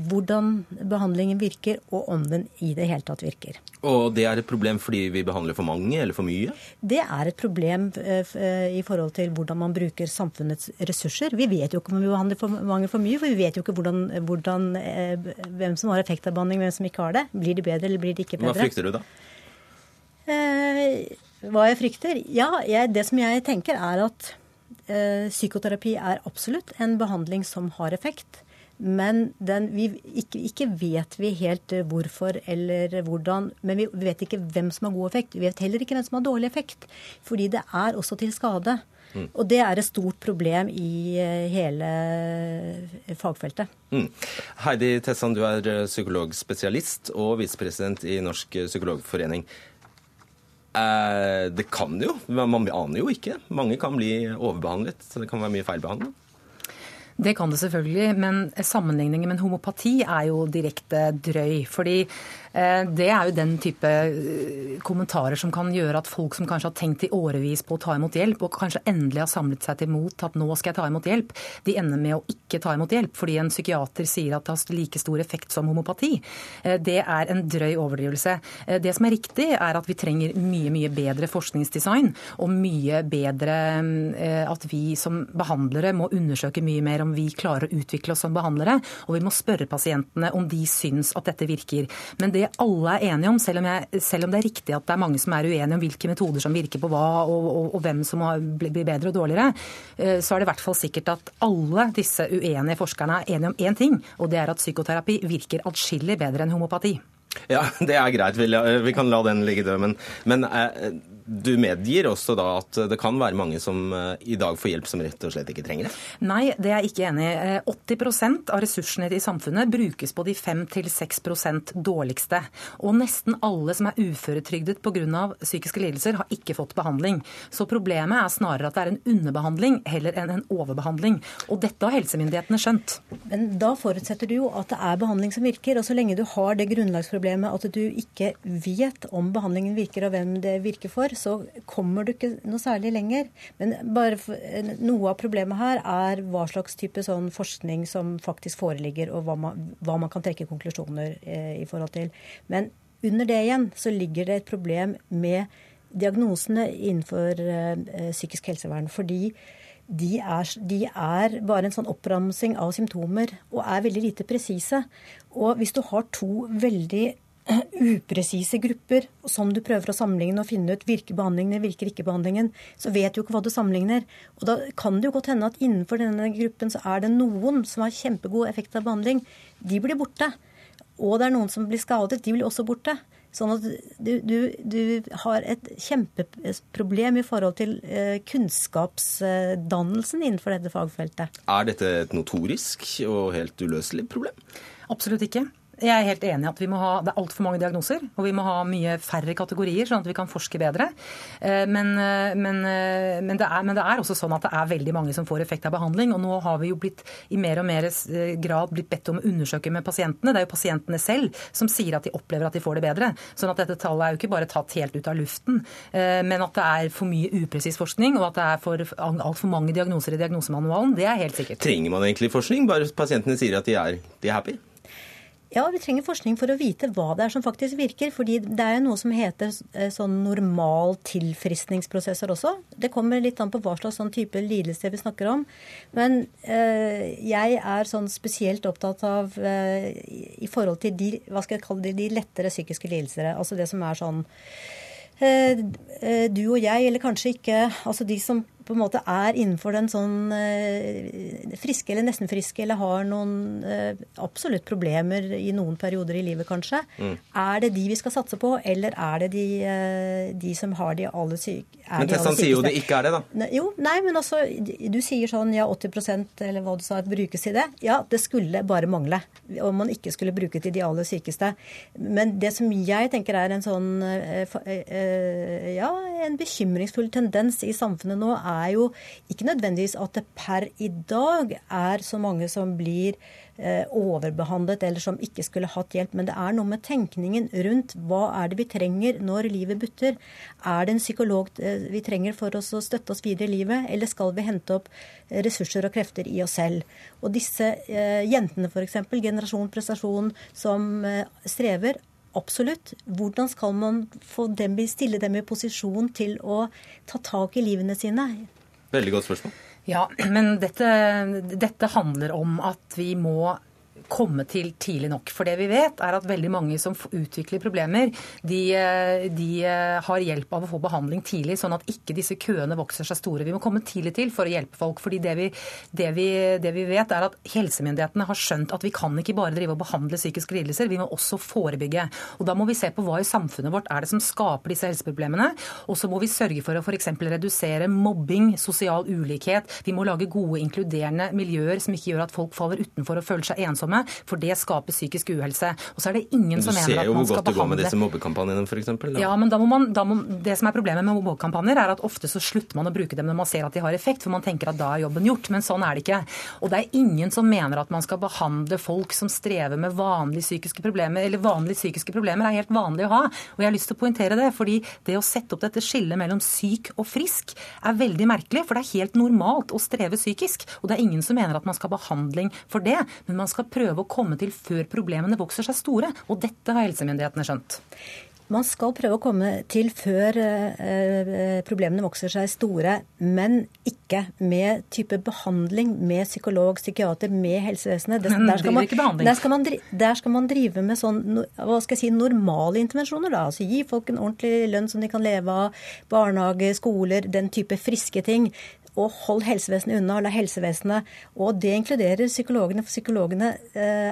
Speaker 10: hvordan behandlingen virker, og om den i det hele tatt virker.
Speaker 1: Og det er et problem fordi vi behandler for mange eller for mye?
Speaker 10: Det er et problem eh, eh, i forhold til hvordan man bruker samfunnets ressurser. Vi vet jo ikke om vi behandler for mange for mye, for vi vet jo ikke hvordan, hvordan, hvem som har effekt av behandling, hvem som ikke har det. Blir de bedre eller blir de ikke bedre?
Speaker 1: Hva frykter du da?
Speaker 10: hva jeg frykter? Ja, jeg, det som jeg tenker er at Eh, psykoterapi er absolutt en behandling som har effekt. Men den, vi, ikke, ikke, vet vi helt eh, hvorfor eller hvordan. Men vi vet ikke hvem som har god effekt. Vi vet heller ikke hvem som har dårlig effekt. Fordi det er også til skade. Mm. Og det er et stort problem i eh, hele fagfeltet. Mm.
Speaker 1: Heidi Tessan, du er psykologspesialist og visepresident i Norsk psykologforening. Eh, det kan jo, man aner jo ikke. Mange kan bli overbehandlet. så Det kan være mye feilbehandling.
Speaker 11: Det kan det selvfølgelig, men sammenligningen med homopati er jo direkte drøy. fordi det er jo den type eh, kommentarer som kan gjøre at folk som kanskje har tenkt i årevis på å ta imot hjelp, og kanskje endelig har samlet seg til mot at nå skal jeg ta imot hjelp, de ender med å ikke ta imot hjelp fordi en psykiater sier at det har like stor effekt som homopati. Eh, det er en drøy overdrivelse. Det som er riktig, er at vi trenger mye, mye bedre forskningsdesign og mye bedre at vi som behandlere må undersøke mye mer om vi klarer å utvikle oss som behandlere, og vi må spørre pasientene om de syns at dette virker. Men det det alle er enige om, selv om, jeg, selv om, det er riktig at det er mange som er uenige om hvilke metoder som virker på hva, og, og, og hvem som blir bedre og dårligere, eh, så er det i hvert fall sikkert at alle disse uenige forskerne er enige om én ting, og det er at psykoterapi virker atskillig bedre enn homopati.
Speaker 1: Ja, det er greit. Vi kan la den ligge død. Men, men eh, du medgir også da at det kan være mange som eh, i dag får hjelp som rett og slett ikke trenger det?
Speaker 11: Nei, det er jeg ikke enig i. 80 eh, av ressursene i samfunnet brukes på de 5-6% dårligste. Og nesten alle som er uføretrygdet pga. psykiske lidelser, har ikke fått behandling. Så problemet er snarere at det er en underbehandling heller enn en overbehandling. Og dette har helsemyndighetene skjønt.
Speaker 10: Men da forutsetter du jo at det er behandling som virker. Og så lenge du har det grunnlagsproblemet at du ikke vet om behandlingen virker og hvem det virker for, så kommer du ikke noe særlig lenger. Men for, noe av problemet her er hva slags type sånn forskning som faktisk foreligger, og hva man, hva man kan trekke konklusjoner eh, i forhold til. Men under det igjen så ligger det et problem med diagnosene innenfor eh, psykisk helsevern. fordi de er, de er, bare en sånn oppramsing av symptomer og er veldig lite presise. Og hvis du har to veldig upresise grupper som du prøver å sammenligne og finne ut virker behandlingen virker ikke behandlingen, så vet du jo ikke hva du sammenligner. Og da kan det jo godt hende at innenfor denne gruppen så er det noen som har kjempegod effekt av behandling. De blir borte. Og det er noen som blir skadet. De blir også borte. Sånn at du, du, du har et kjempeproblem i forhold til eh, kunnskapsdannelsen innenfor dette fagfeltet.
Speaker 1: Er dette et notorisk og helt uløselig problem?
Speaker 11: Absolutt ikke. Jeg er helt enig at vi må ha, det er altfor mange diagnoser, og vi må ha mye færre kategorier, sånn at vi kan forske bedre. Eh, men, eh, men, eh, men, det er, men, det er, også sånn at det er veldig mange som får effekt av behandling. Og nå har vi jo blitt i mer og mer grad blitt bedt om å undersøke med pasientene. Det er jo pasientene selv som sier at de opplever at de får det bedre. Sånn at dette tallet er jo ikke bare tatt helt ut av luften, men at det er for mye upresis forskning, og at det er for altfor mange diagnoser i diagnosemanualen. Det er helt sikkert.
Speaker 1: Trenger man egentlig forskning? Bare pasientene sier at de er, de er happy?
Speaker 10: Ja, vi trenger forskning for å vite hva det er som faktisk virker. fordi det er jo noe som heter eh, sånn normal tilfriskningsprosesser også. Det kommer litt an på hva slags sånn type lidelse vi snakker om. Men eh, jeg er sånn spesielt opptatt av eh, i forhold til de, hva skal jeg kalle det, de lettere psykiske lidelser. Altså det som er sånn eh, eh, du og jeg, eller kanskje ikke altså de som på en måte er innenfor den sånn eh, friske eller nesten friske, eller har noen eh, absolutt problemer i noen perioder i livet, kanskje, mm. er det de vi skal satse på, eller er det de, eh, de som har de aller syke
Speaker 1: Men Tessan sier jo det ikke er det, da.
Speaker 10: Ne, jo, nei, men altså, du sier sånn ja, 80% eller hva du sa, brukes i det. Ja, det skulle bare mangle om man ikke skulle bruke til de aller sykeste. Men det som jeg tenker er en sånn ja, en bekymringsfull tendens i samfunnet nå, er jo ikke nødvendigvis at det per i dag er så mange som blir eh, overbehandlet eller som ikke skulle hatt hjelp, men det er noe med tenkningen rundt hva er det vi trenger når livet butter. Er det en psykolog eh, vi trenger for å støtte oss videre i livet, eller skal vi hente opp ressurser og krefter i oss selv? Og disse eh, jentene f.eks., generasjon prestasjon, som eh, strever, Absolutt. Hvordan skal man få dem, stille dem i posisjon til å ta tak i livene sine?
Speaker 1: Veldig godt spørsmål.
Speaker 11: Ja, men dette, dette handler om at vi må komme til tidlig nok. For det vi vet, er at veldig mange som utvikler problemer, de, de, har hjelp av å få behandling tidlig, sånn at ikke disse køene vokser seg store. Vi må komme tidlig til for å hjelpe folk. fordi det vi, det vi, det vi vet, er at helsemyndighetene har skjønt at vi kan ikke bare drive og behandle psykiske lidelser, vi må også forebygge. Og Da må vi se på hva i samfunnet vårt er det som skaper disse helseproblemene. Og så må vi sørge for å f.eks. redusere mobbing, sosial ulikhet. Vi må lage gode, inkluderende miljøer som ikke gjør at folk faller utenfor og føler seg ensomme for det skaper psykisk uhelse. Og så er det ingen som mener at man skal behandle Du ser jo hvor godt det går
Speaker 1: med disse mobbekampanjene, f.eks.
Speaker 11: Ja, men da må man, da må, det som er problemet med mobbekampanjer, er at ofte så slutter man å bruke dem når man ser at de har effekt, for man tenker at da er jobben gjort. Men sånn er det ikke. Og det er ingen som mener at man skal behandle folk som strever med vanlige psykiske problemer, eller vanlige psykiske problemer er helt vanlig å ha. Og jeg har lyst til å poengtere det, fordi det å sette opp dette skillet mellom syk og frisk er veldig merkelig, for det er helt normalt å streve psykisk. Og det er ingen som mener at man skal ha behandling for det, men man skal prøve prøve å komme til før problemene vokser seg store. Og dette har helsemyndighetene skjønt.
Speaker 10: Man skal prøve å komme til før eh, problemene vokser seg store, men ikke med type behandling med psykolog, psykiater, med helsevesenet.
Speaker 11: Det, der, skal man,
Speaker 10: der, skal man, der, skal man, drive med sånn, hva skal jeg si, normale intervensjoner. da, altså Gi folk en ordentlig lønn som de kan leve av, barnehage, skoler, den type friske ting og hold helsevesenet unna, la helsevesenet Og det inkluderer psykologene, for psykologene eh,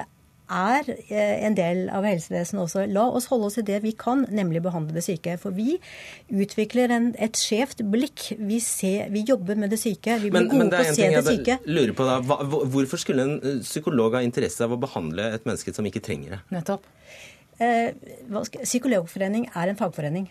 Speaker 10: er eh, en del av helsevesenet også. La oss holde oss til det vi kan, nemlig behandle det syke. For vi utvikler en, et skjevt blikk. Vi, ser, vi, jobber med det syke. Vi blir men, gode men på å se det syke.
Speaker 1: Lurer på da, Hvorfor skulle en eh, psykolog ha interesse av å behandle et menneske som ikke trenger det?
Speaker 11: Nettopp.
Speaker 10: Eh, Psykologforening er en fagforening.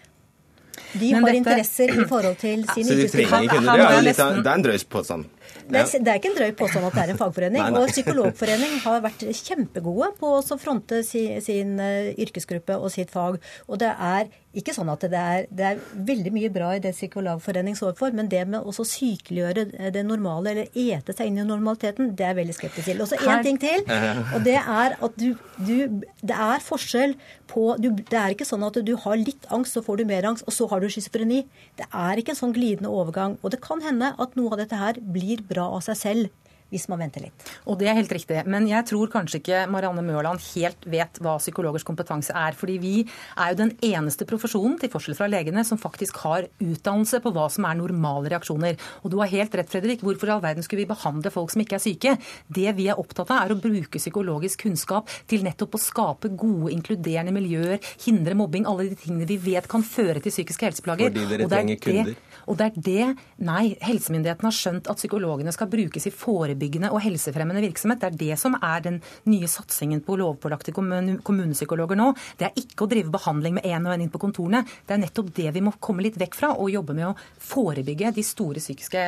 Speaker 10: De har dette... interesser i forhold til sine
Speaker 1: yrkesgruppe. Det, det er en drøys påstand.
Speaker 10: Det er, det er, ikke en drøy påstand at det er en fagforening. Nei, nei. Og Psykologforening har vært kjempegode på å fronte sin, sin, uh, yrkesgruppe og sitt fag. Og det er ikke sånn at det er, det er veldig mye bra i det Psykologforening står for, men det med å sykeliggjøre det normale, eller ete seg inn i normaliteten, det er jeg veldig skeptisk til. Og så én ting til, og det er at du, du Det er forskjell på du, Det er ikke sånn at du har litt angst, så får du mer angst, og så har du schizofreni. Det er ikke en sånn glidende overgang. Og det kan hende at noe av dette her blir bra av seg selv hvis man venter litt.
Speaker 11: Og Det er helt riktig. Men jeg tror kanskje ikke Marianne Mørland helt vet hva psykologers kompetanse er. Fordi vi er jo den eneste profesjonen, til forskjell fra legene, som faktisk har utdannelse på hva som er normale reaksjoner. Og du har helt rett, Fredrik. Hvorfor i all verden skulle vi behandle folk som ikke er syke? Det vi er opptatt av, er å bruke psykologisk kunnskap til nettopp å skape gode, inkluderende miljøer, hindre mobbing, alle de tingene vi vet kan føre til psykiske helseplager.
Speaker 1: Fordi dere trenger kunder?
Speaker 11: Og det er det Nei, helsemyndighetene har skjønt at psykologene skal brukes i forebyggende og helsefremmende virksomhet. Det er det som er den nye satsingen på lovpålagte kommunepsykologer nå. Det er ikke å drive behandling med én og én inn på kontorene. Det er nettopp det vi må komme litt vekk fra, og jobbe med å forebygge de store psykiske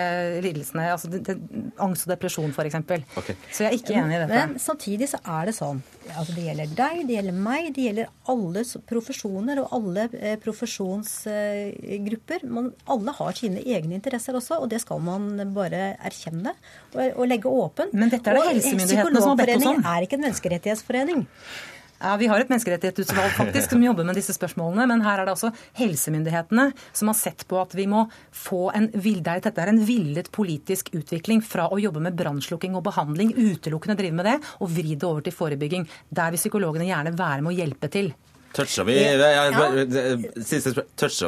Speaker 11: lidelsene. altså det, det, Angst og depresjon, f.eks. Okay. Så jeg er ikke enig i dette.
Speaker 10: Men samtidig så er det sånn. Altså det gjelder deg, det gjelder meg, det gjelder alle profesjoner og alle eh, profesjonsgrupper. Man, alle har sine egne interesser også, og det skal man bare erkjenne og, og legge åpen.
Speaker 11: Men dette er det helsemyndighetene som har bedt oss om.
Speaker 10: er ikke en menneskerettighetsforening.
Speaker 11: Ja, Vi har et menneskerettighetsutvalg faktisk som jobber med disse spørsmålene. Men her er det altså helsemyndighetene som har sett på at vi må få en villet, dette er en villet politisk utvikling fra å jobbe med brannslukking og behandling, utelukkende drive med det, og vri det over til forebygging. Der vil psykologene gjerne være med å hjelpe til.
Speaker 1: Toucha vi, ja.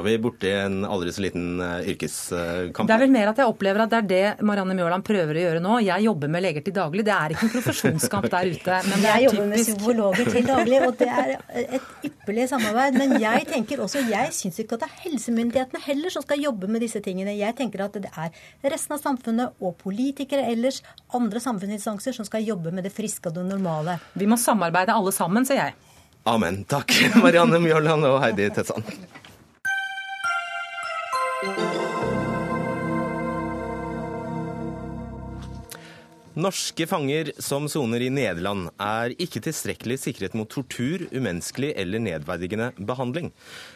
Speaker 1: Vi borti en aldri så liten uh, yrkeskamp?
Speaker 11: Det er vel mer at jeg opplever at det er det Marianne Mjåland prøver å gjøre nå. Jeg jobber med leger til daglig. Det er ikke en profesjonskamp der ute.
Speaker 10: Men jeg jobber med psykologer til daglig, og det er et ypperlig samarbeid. Men jeg tenker også, jeg syns ikke at det er helsemyndighetene heller som skal jobbe med disse tingene. Jeg tenker at det er resten av samfunnet og politikere ellers, andre samfunnsinstanser, som skal jobbe med det friske og det normale.
Speaker 11: Vi må samarbeide alle sammen, sier jeg.
Speaker 1: Amen. Takk, Marianne Mjåland og Heidi Tetsan. Norske fanger som soner i Nederland, er ikke tilstrekkelig sikret mot tortur, umenneskelig eller nedverdigende behandling.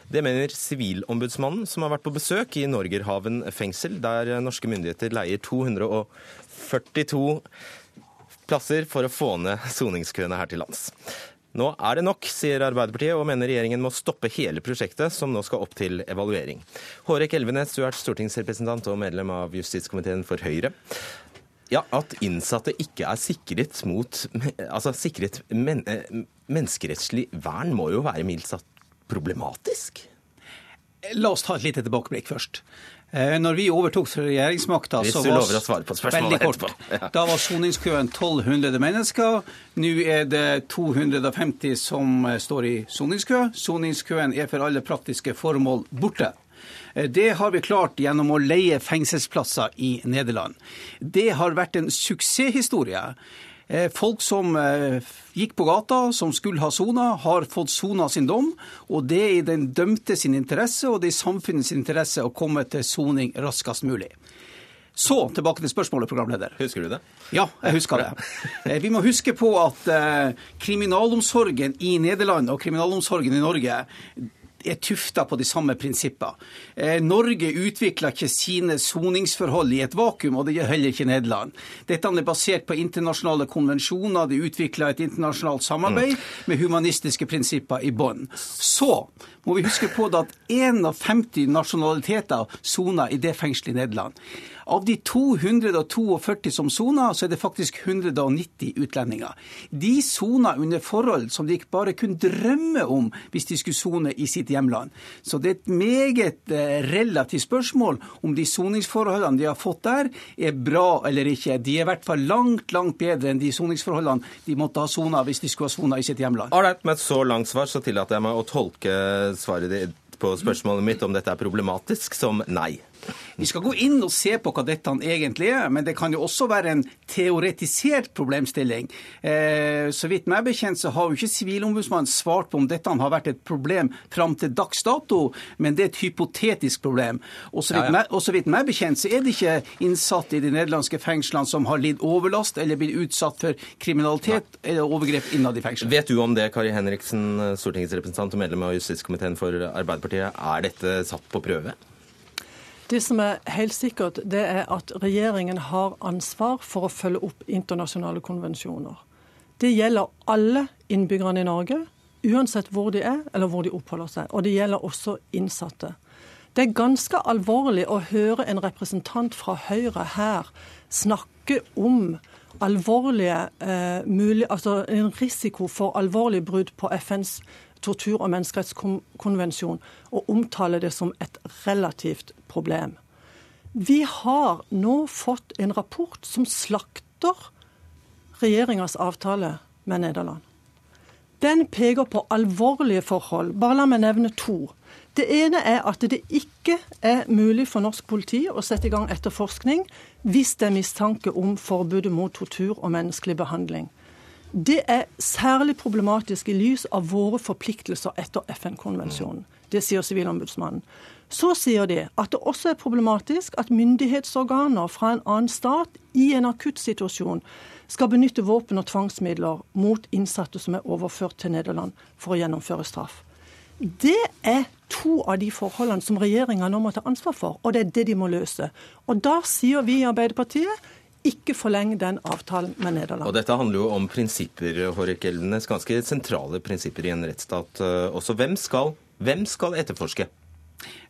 Speaker 1: Det mener Sivilombudsmannen, som har vært på besøk i Norgerhaven fengsel, der norske myndigheter leier 242 plasser for å få ned soningskøene her til lands. Nå er det nok, sier Arbeiderpartiet, og mener regjeringen må stoppe hele prosjektet, som nå skal opp til evaluering. Hårek Elvenes, du er stortingsrepresentant og medlem av justiskomiteen for Høyre. Ja, At innsatte ikke er sikret mot altså sikret men, eh, menneskerettslig vern, må jo være mildt sagt problematisk?
Speaker 12: La oss ta et lite tilbakeblikk først. Eh, når vi overtok regjeringsmakta,
Speaker 1: så var veldig kort.
Speaker 12: Ja. Da var soningskøen 1200 mennesker. Nå er det 250 som eh, står i soningskø. Soningskøen er for alle praktiske formål borte. Eh, det har vi klart gjennom å leie fengselsplasser i Nederland. Det har vært en suksesshistorie. Eh, folk som eh, gikk på gata, som skulle ha sona, har fått sona sin dom. Og det er i den dømte sin interesse og det er i samfunnets interesse å komme til soning raskest mulig. Så tilbake til spørsmålet, programleder.
Speaker 1: Husker du det?
Speaker 12: Ja, jeg husker det. Eh, vi må huske på at kriminalomsorgen i Nederland og kriminalomsorgen i Norge er tufta på de samme prinsipper. Eh, Norge utvikla ikke sine soningsforhold i et vakuum, og det gjør heller ikke Nederland. Dette er basert på internasjonale konvensjoner, de utvikla et internasjonalt samarbeid mm. med humanistiske prinsipper i bånn. Så må vi huske på at 51 nasjonaliteter soner i det fengselet i Nederland. Av de 242 som soner, så er det faktisk 190 utlendinger. De soner under forhold som de ikke bare kunne drømme om hvis de skulle sone i sitt hjemland. Så det er et meget eh, relativt spørsmål om de soningsforholdene de har fått der, er bra eller ikke. De er i hvert fall langt, langt bedre enn de soningsforholdene de måtte ha sona hvis de skulle ha sona i sitt hjemland.
Speaker 1: Alright, med et så langt svar så tillater jeg meg å tolke svaret ditt på spørsmålet mitt om dette er problematisk, som nei.
Speaker 12: Vi skal gå inn og se på hva dette egentlig er, men det kan jo også være en teoretisert problemstilling. Eh, så vidt meg bekjent så har jo ikke Sivilombudsmannen svart på om dette har vært et problem fram til dags dato, men det er et hypotetisk problem. Og så vidt, ja, ja. Vidt meg bekjent så er det ikke innsatte i de nederlandske fengslene som har lidd overlast eller blitt utsatt for kriminalitet Nei. eller overgrep innad i fengselet.
Speaker 1: Vet du om det, Kari Henriksen, stortingsrepresentant og medlem av justiskomiteen for Arbeiderpartiet, er dette satt på prøve?
Speaker 13: Det som er helt sikkert, det er at regjeringen har ansvar for å følge opp internasjonale konvensjoner. Det gjelder alle innbyggerne i Norge, uansett hvor de er eller hvor de oppholder seg. Og det gjelder også innsatte. Det er ganske alvorlig å høre en representant fra Høyre her snakke om alvorlige, eh, mulig, altså en risiko for alvorlig brudd på FNs tortur- og menneskerettskonvensjon og omtaler det som et relativt problem. Vi har nå fått en rapport som slakter regjeringas avtale med Nederland. Den peker på alvorlige forhold. Bare la meg nevne to. Det ene er at det ikke er mulig for norsk politi å sette i gang etterforskning hvis det er mistanke om forbudet mot tortur og menneskelig behandling. Det er særlig problematisk i lys av våre forpliktelser etter FN-konvensjonen. Det sier Sivilombudsmannen. Så sier de at det også er problematisk at myndighetsorganer fra en annen stat i en akuttsituasjon skal benytte våpen og tvangsmidler mot innsatte som er overført til Nederland for å gjennomføre straff. Det er to av de forholdene som regjeringa nå må ta ansvar for, og det er det de må løse. Og da sier vi i Arbeiderpartiet ikke forlenge den avtalen med Nederland.
Speaker 1: Og Dette handler jo om prinsipper, Hårek Eldenes, ganske sentrale prinsipper i en rettsstat eh, også. Hvem skal, hvem skal etterforske?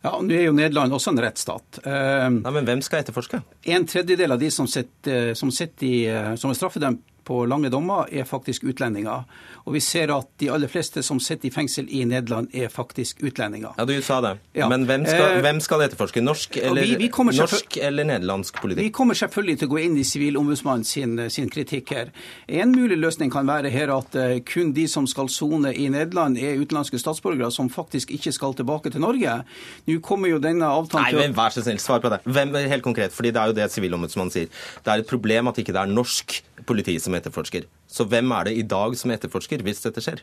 Speaker 12: Ja, Nå er jo Nederland også en rettsstat.
Speaker 1: Uh, ja, men hvem skal etterforske?
Speaker 12: En tredjedel av de som, sitter, som, sitter i, som er straffedømt på lange dommer, er faktisk utlendinger. Og vi ser at de aller fleste som sitter i fengsel i Nederland, er faktisk utlendinger.
Speaker 1: Ja, du sa det. Ja. Men hvem skal, eh, hvem skal, etterforske? Norsk eller, vi, vi norsk eller nederlandsk politikk?
Speaker 12: Vi kommer selvfølgelig til å gå inn i Sivilombudsmannen sin, sin, kritikk her. En mulig løsning kan være her at kun de som skal sone i Nederland, er utenlandske statsborgere som faktisk ikke skal tilbake til Norge. Nå kommer jo denne avtalen
Speaker 1: til Nei, men Vær så snill, svar på det. Hvem, helt konkret, fordi Det er jo det Sivilombudsmannen sier. Det er et problem at ikke det er norsk politi som etterforsker. Så hvem er det i dag som etterforsker, hvis dette skjer?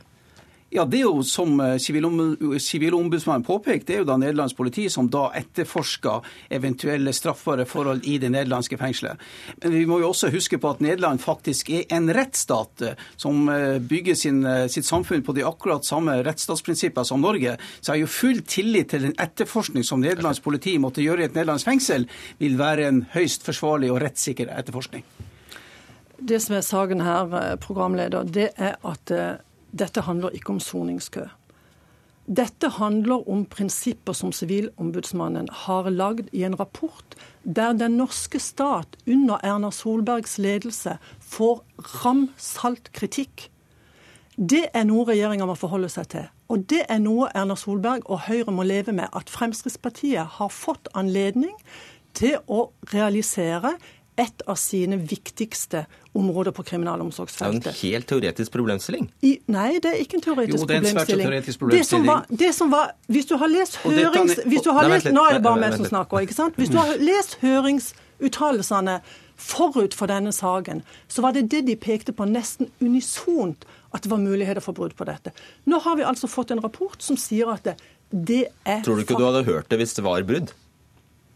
Speaker 12: Ja, Det er jo som eh, Sivilombudsmannen påpekte, det er jo da nederlandsk politi som da etterforsker eventuelle straffbare forhold i det nederlandske fengselet. Men vi må jo også huske på at Nederland faktisk er en rettsstat eh, som eh, bygger sin, sitt samfunn på de akkurat samme rettsstatsprinsipper som Norge. Så jeg har jo full tillit til den etterforskning som nederlandsk politi måtte gjøre i et nederlandsk fengsel, vil være en høyst forsvarlig og rettssikker etterforskning.
Speaker 13: Det som er saken her, programleder, det er at dette handler ikke om soningskø. Dette handler om prinsipper som Sivilombudsmannen har lagd i en rapport der den norske stat under Erna Solbergs ledelse får ramsalt kritikk. Det er noe regjeringa må forholde seg til. Og det er noe Erna Solberg og Høyre må leve med. At Fremskrittspartiet har fått anledning til å realisere et av sine viktigste områder på kriminalomsorgsfeltet.
Speaker 1: Det er en helt teoretisk problemstilling?
Speaker 13: I, nei, det er ikke en teoretisk
Speaker 12: jo, det er en
Speaker 13: problemstilling.
Speaker 12: Teoretisk problemstilling. Det som var,
Speaker 13: det som var Hvis du har lest hørings... Hvis du har lest, nå er det bare meg som snakker, ikke sant? Hvis du har lest høringsuttalelsene forut for denne saken, så var det det de pekte på nesten unisont, at det var muligheter for brudd på dette. Nå har vi altså fått en rapport som sier at det, det er
Speaker 1: Tror du ikke du hadde hørt det hvis det var brudd?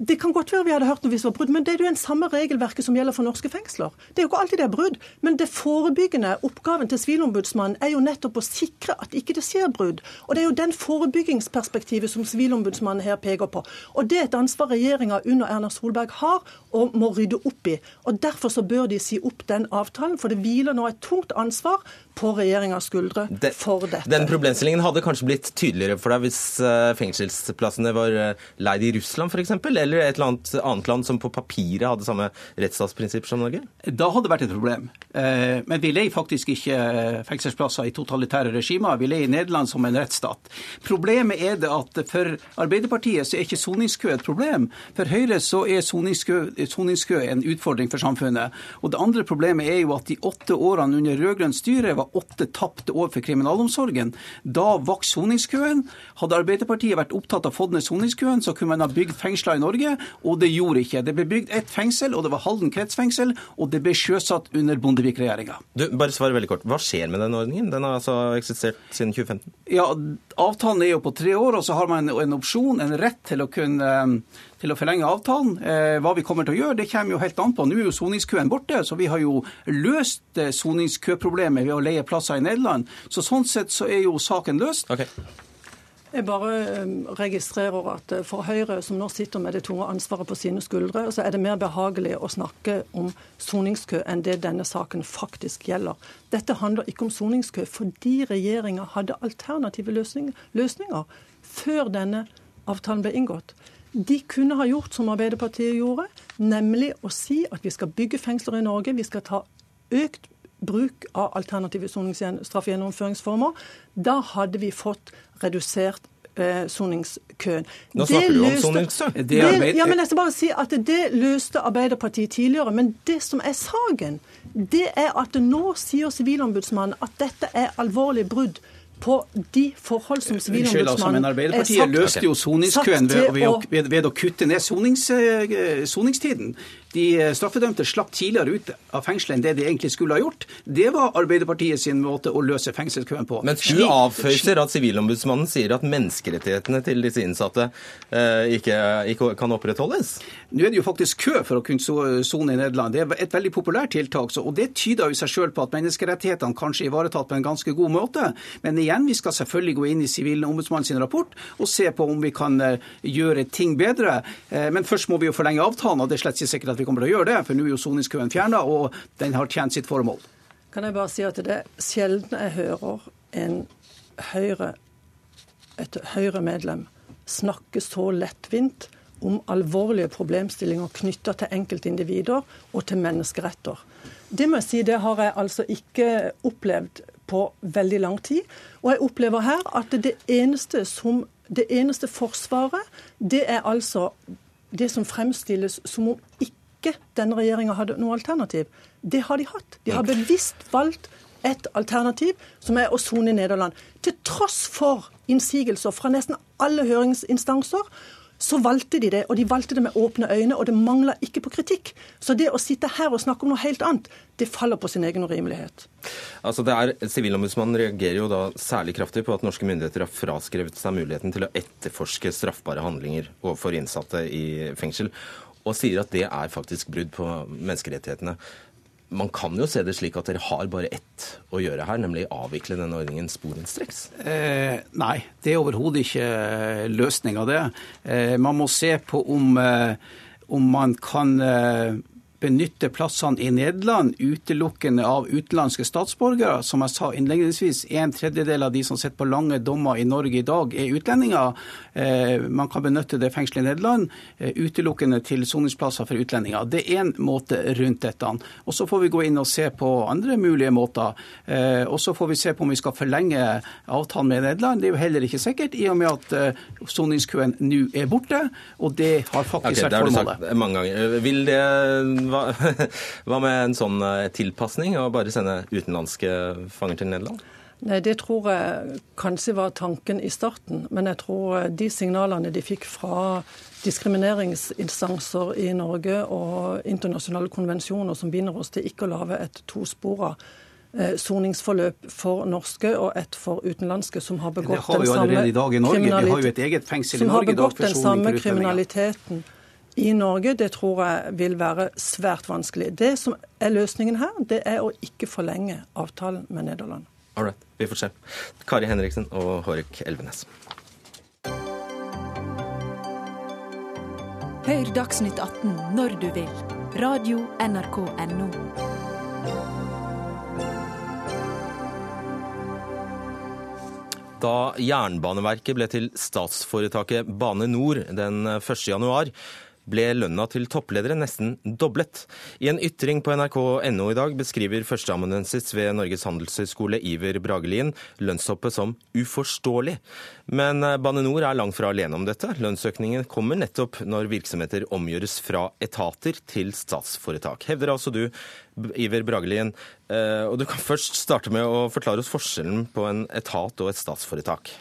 Speaker 13: Det kan godt være vi hadde hørt noe hvis det var brudd, men det er jo en samme regelverket som gjelder for norske fengsler. Det er jo ikke alltid det er brudd, men det forebyggende oppgaven til Sivilombudsmannen er jo nettopp å sikre at ikke det skjer brudd. Og det er jo den forebyggingsperspektivet som Sivilombudsmannen her peker på. Og det er et ansvar regjeringa under Erna Solberg har og må rydde opp i. Og derfor så bør de si opp den avtalen, for det hviler nå et tungt ansvar på regjeringas skuldre den, for dette.
Speaker 1: Den problemstillingen hadde kanskje blitt tydeligere for deg hvis eh, fengselsplassene var eh, leid i Russland f.eks., eller et eller annet, annet land som på papiret hadde samme rettsstatsprinsipper som Norge?
Speaker 12: Da hadde det vært et problem. Eh, men vi leier faktisk ikke fengselsplasser i totalitære regimer. Vi leier Nederland som en rettsstat. Problemet er det at for Arbeiderpartiet så er ikke soningskø et problem. For Høyre så er soningskø, soningskø en utfordring for samfunnet. Og det andre problemet er jo at de åtte årene under rød-grønt styre var åtte tapte år for kriminalomsorgen. Da vokste soningskøen. Hadde Arbeiderpartiet vært opptatt av å få ned soningskøen, så kunne man ha bygd fengsler i Norge, og det gjorde ikke. Det ble bygd ett fengsel, og det var Halden kretsfengsel, og det ble sjøsatt under Bondevik-regjeringa.
Speaker 1: Bare svar veldig kort. Hva skjer med den ordningen? Den har altså eksistert siden 2015?
Speaker 12: Ja, Avtalen er jo på tre år, og så har man en opsjon, en rett til å kunne til å forlenge avtalen. Eh, hva vi kommer til å gjøre, det kommer jo helt an på. Nå er jo soningskøen borte, så vi har jo løst eh, soningskøproblemet ved å leie plasser i Nederland. Så sånn sett så er jo saken løst.
Speaker 1: Okay.
Speaker 13: Jeg bare eh, registrerer at for Høyre, som nå sitter med det tunge ansvaret på sine skuldre, så er det mer behagelig å snakke om soningskø enn det denne saken faktisk gjelder. Dette handler ikke om soningskø fordi regjeringa hadde alternative løsninger før denne avtalen ble inngått. De kunne ha gjort som Arbeiderpartiet gjorde, nemlig å si at vi skal bygge fengsler i Norge, vi skal ta økt bruk av alternative straffegjennomføringsformer. Da hadde vi fått redusert eh, soningskøen.
Speaker 1: Nå snakker du om soningskø.
Speaker 13: Ja, men jeg skal bare si at Det løste Arbeiderpartiet tidligere. Men det som er saken, det er at nå sier Sivilombudsmannen at dette er alvorlig brudd på de forhold som Sivilombudsmannen er
Speaker 12: satt Arbeiderpartiet løste jo soningskøen ved, ved, ved, ved, å kutte ned sonings, eh, soningstiden de eh, straffedømte slapp tidligere ut av fengselet enn det de egentlig skulle ha gjort. Det var Arbeiderpartiet sin måte å løse fengselskøen på.
Speaker 1: Men du avføyser at Sivilombudsmannen sier at menneskerettighetene til disse innsatte eh, ikke, ikke, kan opprettholdes?
Speaker 12: Nå er det jo faktisk kø for å kunne sone i Nederland. Det er et veldig populært tiltak. og Det tyder jo seg selv på at menneskerettighetene kanskje er ivaretatt på en ganske god måte. Men igjen, vi skal selvfølgelig gå inn i Sivilombudsmannens rapport og se på om vi kan eh, gjøre ting bedre. Men først må vi jo forlenge avtalen, og det er slett ikke sikkert at vi kommer til å gjøre det, for nå er jo soningskøen fjerna, og den har tjent sitt formål.
Speaker 13: Kan jeg bare si at det er sjelden jeg hører en Høyre, et Høyre-medlem snakke så lettvint om alvorlige problemstillinger knytta til enkeltindivider og til menneskeretter. Det må jeg si, det har jeg altså ikke opplevd på veldig lang tid. Og jeg opplever her at det eneste, som, det eneste forsvaret, det er altså det som fremstilles som om ikke denne regjeringa hadde noe alternativ. Det har de hatt. De har bevisst valgt et alternativ, som er å sone i Nederland. Til tross for innsigelser fra nesten alle høringsinstanser så valgte de det, og de valgte det med åpne øyne, og det mangla ikke på kritikk. Så det å sitte her og snakke om noe helt annet, det faller på sin egen urimelighet.
Speaker 1: Altså det er, Sivilombudsmannen reagerer jo da særlig kraftig på at norske myndigheter har fraskrevet seg muligheten til å etterforske straffbare handlinger overfor innsatte i fengsel, og sier at det er faktisk brudd på menneskerettighetene man kan jo se det slik at dere har bare ett å gjøre her, nemlig avvikle denne ordningen sporenstreks?
Speaker 12: Eh, nei, det er overhodet ikke eh, løsninga, det. Eh, man må se på om, eh, om man kan benytte plassene i Nederland utelukkende av utenlandske statsborgere. Som jeg sa innledningsvis, en tredjedel av de som sitter på lange dommer i Norge i dag, er utlendinger. Eh, man kan benytte det fengselet i Nederland eh, utelukkende til soningsplasser for utlendinger. Det er én måte rundt dette. Og Så får vi gå inn og se på andre mulige måter. Eh, og så får vi se på om vi skal forlenge avtalen med Nederland. Det er jo heller ikke sikkert, i og med at soningskøen nå er borte. Og det har faktisk okay, vært formålet.
Speaker 1: Vil det hva, hva med en sånn eh, tilpasning, å bare sende utenlandske fanger til Nederland?
Speaker 13: Nei, Det tror jeg kanskje var tanken i starten. Men jeg tror eh, de signalene de fikk fra diskrimineringsinstanser i Norge og internasjonale konvensjoner som binder oss til ikke å lage et tospora eh, soningsforløp for norske og et for utenlandske som har begått den samme kriminaliteten. Som har begått den samme kriminaliteten i Norge, det tror jeg vil være svært vanskelig. Det som er løsningen her, det er å ikke forlenge avtalen med Nederland.
Speaker 1: All right, vi får se. Kari Henriksen og Hårek Elvenes.
Speaker 7: Hør Dagsnytt 18 når du vil. Radio NRK Radio.nrk.no.
Speaker 1: Da Jernbaneverket ble til statsforetaket Bane Nor den 1. januar, ble lønna til toppledere nesten doblet. I en ytring på nrk.no i dag beskriver førsteamanuensis ved Norges handelshøyskole Iver Bragelien lønnshoppet som uforståelig. Men eh, Bane Nor er langt fra alene om dette. Lønnsøkningen kommer nettopp når virksomheter omgjøres fra etater til statsforetak, hevder altså du, Iver Bragelien. Eh, og du kan først starte med å forklare oss forskjellen på en etat og et statsforetak.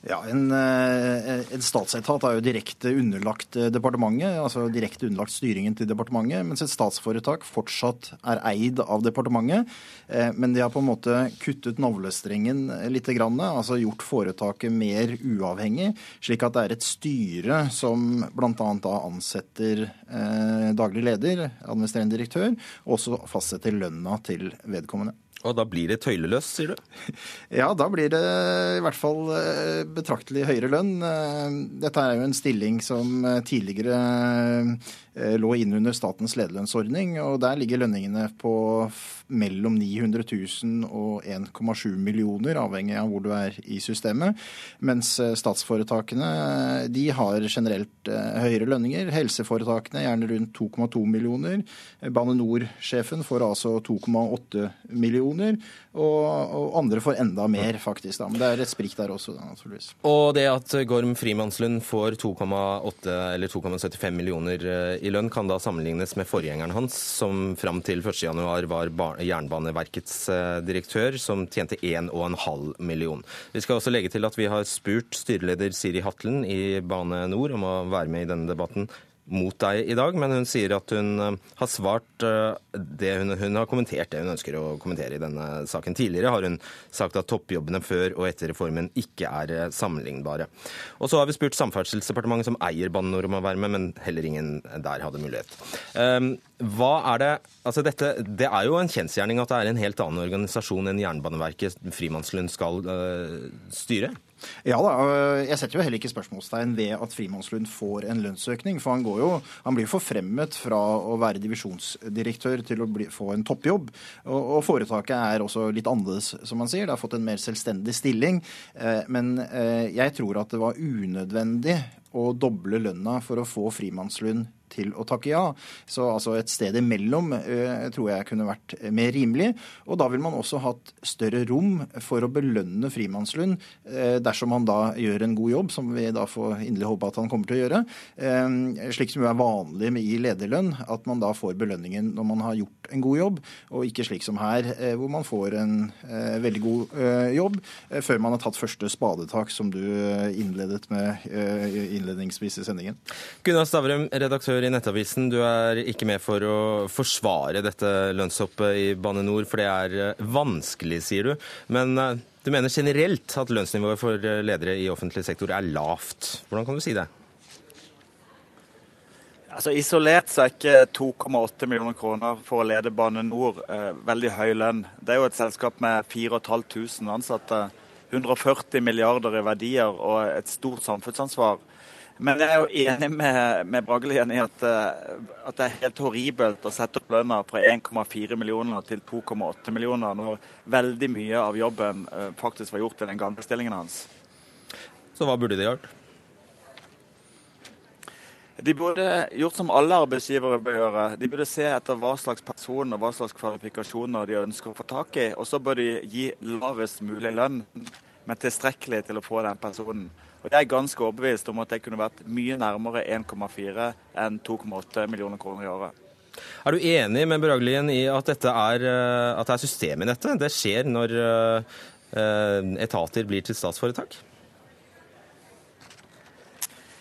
Speaker 5: Ja, en, eh, en, statsetat er jo direkte underlagt eh, departementet, altså direkte underlagt styringen til departementet, mens et statsforetak fortsatt er eid av departementet. Eh, men de har på en måte kuttet navlestrengen litt, altså gjort foretaket mer uavhengig, slik at det er et styre som bl.a. ansetter daglig leder, administrerende direktør, og også fastsetter lønna til vedkommende.
Speaker 1: Og da blir det tøyleløst, sier du?
Speaker 5: Ja, da blir det i hvert fall eh, betraktelig høyere lønn. Eh, dette er jo en stilling som eh, tidligere lå innunder statens lederlønnsordning, og der ligger lønningene på mellom 900 000 og 1,7 millioner, avhengig av hvor du er i systemet. Mens statsforetakene de har generelt høyere lønninger. Helseforetakene gjerne rundt 2,2 millioner. Bane NOR-sjefen får altså 2,8 millioner og, og, andre får enda mer, faktisk. Da. Men det er et sprik der også, da, naturligvis.
Speaker 1: Og det at Gorm Frimannslund får 2,8 eller 2,75 millioner eh, lønn, kan da sammenlignes med forgjengeren hans, som fram til 1.1 var Jernbaneverkets eh, direktør, som tjente 1,5 million. Vi skal også legge til at vi har spurt styreleder Siri Hatlen i Bane Nor om å være med i denne debatten mot deg i dag, men hun sier at hun eh, har svart eh, det hun, hun, har kommentert det hun ønsker å kommentere i denne saken. Tidligere har hun sagt at toppjobbene før og etter reformen ikke er eh, sammenlignbare. Og så har vi spurt Samferdselsdepartementet, som eier Bane NOR om å være med, men heller ingen der hadde mulighet. Ehm, hva er det Altså dette, det er jo en kjensgjerning at det er en helt annen organisasjon enn Jernbaneverket Frimannslund skal styre?
Speaker 5: Ja da, jeg setter jo heller ikke spørsmålstegn ved at Frimannslund får en lønnsøkning. For han, jo, han blir forfremmet fra å være divisjonsdirektør til å bli, få en toppjobb. Og, og, foretaket er også litt annerledes, som han sier. Det har fått en mer selvstendig stilling. Eh, men eh, jeg tror at det var unødvendig å doble lønna for å få Frimannslund til å takke ja. Så altså et sted imellom tror jeg kunne vært mer rimelig. Og da vil man også hatt større rom for å belønne frimannslund dersom han da gjør en god jobb, som vi da får inderlig håpe at han kommer til å gjøre. Slik som jo er vanlig i lederlønn, at man da får belønningen når man har gjort en god jobb, og ikke slik som her, hvor man får en veldig god jobb før man har tatt første spadetak, som du innledet med innledningsvis i sendingen.
Speaker 1: Gunnar Stavrum, redaktør i Nettavisen. Du er ikke med for å forsvare dette lønnshoppet i Bane Nor, for det er eh, vanskelig, sier du. Men eh, du mener generelt at lønnsnivået for eh, ledere i offentlig sektor er lavt. Hvordan kan du si det?
Speaker 14: Altså Isolert så er ikke 2,8 millioner kroner for å lede Bane Nor eh, veldig høy lønn. Det er jo et selskap med 4500 ansatte, 140 milliarder i verdier og et stort samfunnsansvar. Men jeg er jo enig med, med Bragelien i at, eh, at, det er helt horribelt å sette opp lønna fra 1,4 millioner til 2,8 millioner, når veldig mye av jobben eh, faktisk var gjort i den gamle stillingen hans.
Speaker 1: Så hva burde de gjort?
Speaker 14: De burde gjort som alle arbeidsgivere bør gjøre. De burde se etter hva slags person og hva slags kvalifikasjoner de ønsker å få tak i. Og så bør de gi lavest mulig lønn, men tilstrekkelig til å få den personen. Og Jeg er ganske overbevist om at det kunne vært mye nærmere 1,4 enn 2,8 millioner kroner i året.
Speaker 1: Er du enig med Bragelien i at, dette er, eh, at det er system i dette? Det skjer når uh, etater blir til statsforetak?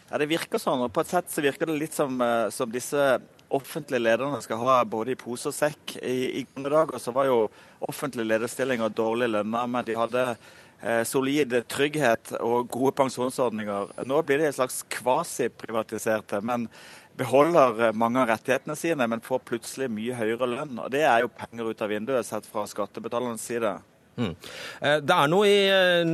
Speaker 14: Ja, Det virker sånn. og På et sett så virker det litt som, som disse offentlige lederne skal ha både i pose og sekk. I, i gamle dager så var jo offentlige lederstillinger dårlig lønna, men de hadde Eh, solid trygghet og gode pensjonsordninger. Nå blir de et slags kvasiprivatiserte, men beholder mange av rettighetene sine, men får plutselig mye høyere lønn. Og Det er jo penger ut av vinduet sett fra skattebetalernes side. Mm.
Speaker 1: Eh, det er noe i eh,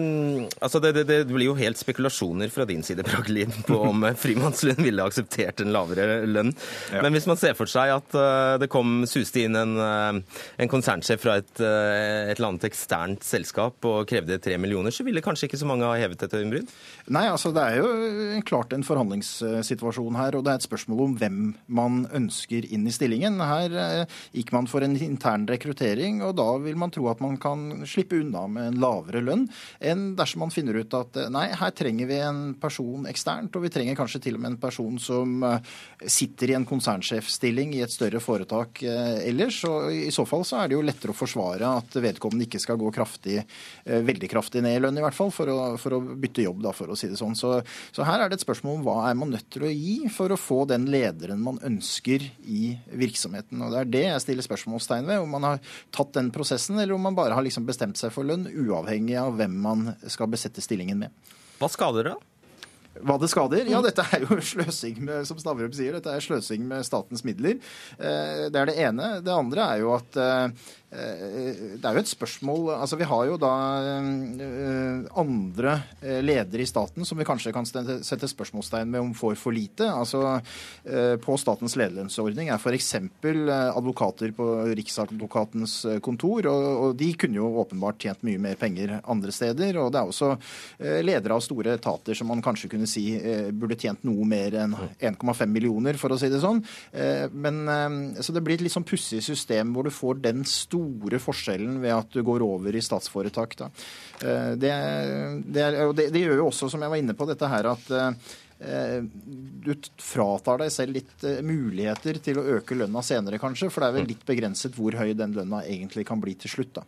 Speaker 1: altså det, det, det, blir jo helt spekulasjoner fra din side Bragelin, på om frimannslønn ville akseptert en lavere lønn. Ja. Men hvis man ser for seg at eh, det kom suste inn en, en konsernsjef fra et, et, eller annet eksternt selskap og krevde tre millioner, så ville kanskje ikke så mange ha hevet et øyenbryn?
Speaker 5: Nei, altså det er jo klart en forhandlingssituasjon her, og det er et spørsmål om hvem man ønsker inn i stillingen. Her gikk man for en intern rekruttering, og da vil man tro at man kan slippe unna med en lavere lønn enn dersom man finner ut at eh, nei, her trenger vi en person eksternt, og vi trenger kanskje til og med en person som eh, sitter i en konsernsjefstilling i et større foretak eh, ellers. og I så fall så er det jo lettere å forsvare at vedkommende ikke skal gå kraftig, veldig kraftig ned i lønn, i hvert fall, for å, for å bytte jobb, da, for å si det sånn. Så, så her er det et spørsmål om hva er man nødt til å gi for å få den lederen man ønsker i virksomheten. Og Det er det jeg stiller spørsmålstegn ved, om man har tatt den prosessen, eller om man bare har liksom bestemt seg for lønn, uavhengig av hvem man skal besette stillingen med.
Speaker 1: Hva skader det? da?
Speaker 5: Hva det skader? Ja, dette er jo sløsing med, som Stavrum sier, dette er sløsing med statens midler. Eh, det er det ene. Det andre er jo at Eh, det er jo et spørsmål altså Vi har jo da eh, andre eh, ledere i staten som vi kanskje kan sette spørsmålstegn med om får for lite. Altså På statens lederlønnsordning er f.eks. advokater på Riksadvokatens kontor. Og de kunne jo åpenbart tjent mye mer penger andre steder. Og det er også ledere av store etater som man kanskje kunne si burde tjent noe mer enn 1,5 millioner, for å si det sånn. Men Så det blir et litt sånn pussig system hvor du får den store store forskjellen ved at du går over i statsforetak. Da. det, det, er, det, det, gjør jo også, som jeg var inne på, dette her at eh, du fratar deg selv litt eh, muligheter til å øke lønna senere, kanskje. For det er vel litt begrenset hvor høy den lønna egentlig kan bli til slutt. da.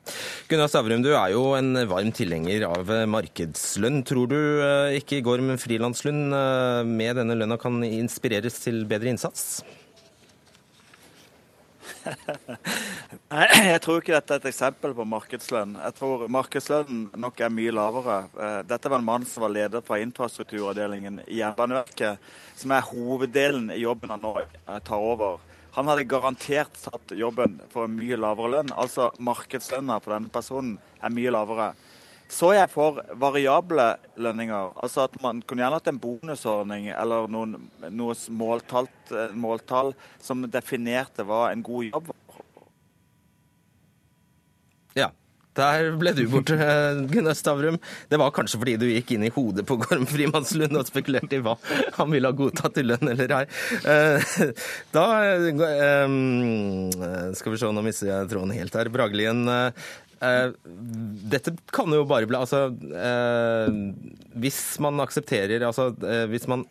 Speaker 1: Gunnar Stavrum, du er jo en varm tilhenger av markedslønn. Tror du ikke Gorm går med frilanslønn med denne lønna kan inspireres til bedre innsats?
Speaker 14: Nei, jeg tror ikke dette er et eksempel på markedslønn. Jeg tror markedslønnen nok er mye lavere. Eh, dette var en mann som var leder fra infrastrukturavdelingen i Jernbaneverket, som er hoveddelen i jobben han nå eh, tar over. Han hadde garantert tatt jobben for en mye lavere lønn. Altså markedslønna på denne personen er mye lavere. Så jeg for variable lønninger. Altså at man kunne gjerne hatt en bonusordning eller noen, noe måltall, måltall som definerte hva en god jobb var.
Speaker 1: Ja. Der ble du borte, Gunnar Stavrum. Det var kanskje fordi du gikk inn i hodet på Gorm Frimannslund og spekulerte i hva han ville ha godtatt i lønn eller ei. Eh, da eh, Skal vi se, nå mister jeg tråden helt her. Bragelien. Eh, dette kan jo bare bli Altså, hvis man aksepterer Altså, hvis man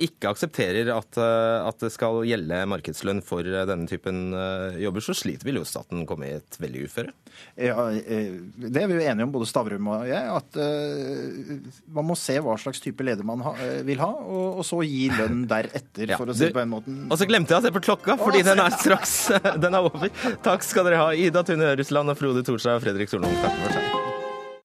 Speaker 1: ikke aksepterer at, eh, at, det skal gjelde markedslønn for eh, denne typen eh, jobber, så sliter vil jo staten komme i et veldig uføre.
Speaker 5: Ja, det er vi jo enige om, både Stavrum og jeg, at man må se hva slags type leder man vil ha, og, så gi lønn deretter, ja, for å si det på en måte.
Speaker 1: Og så glemte jeg å se på klokka, fordi den er straks den er over. Takk skal dere ha, Ida Tune Ørusland og Frode Thorshaug og Fredrik Solholm. Takk for seg.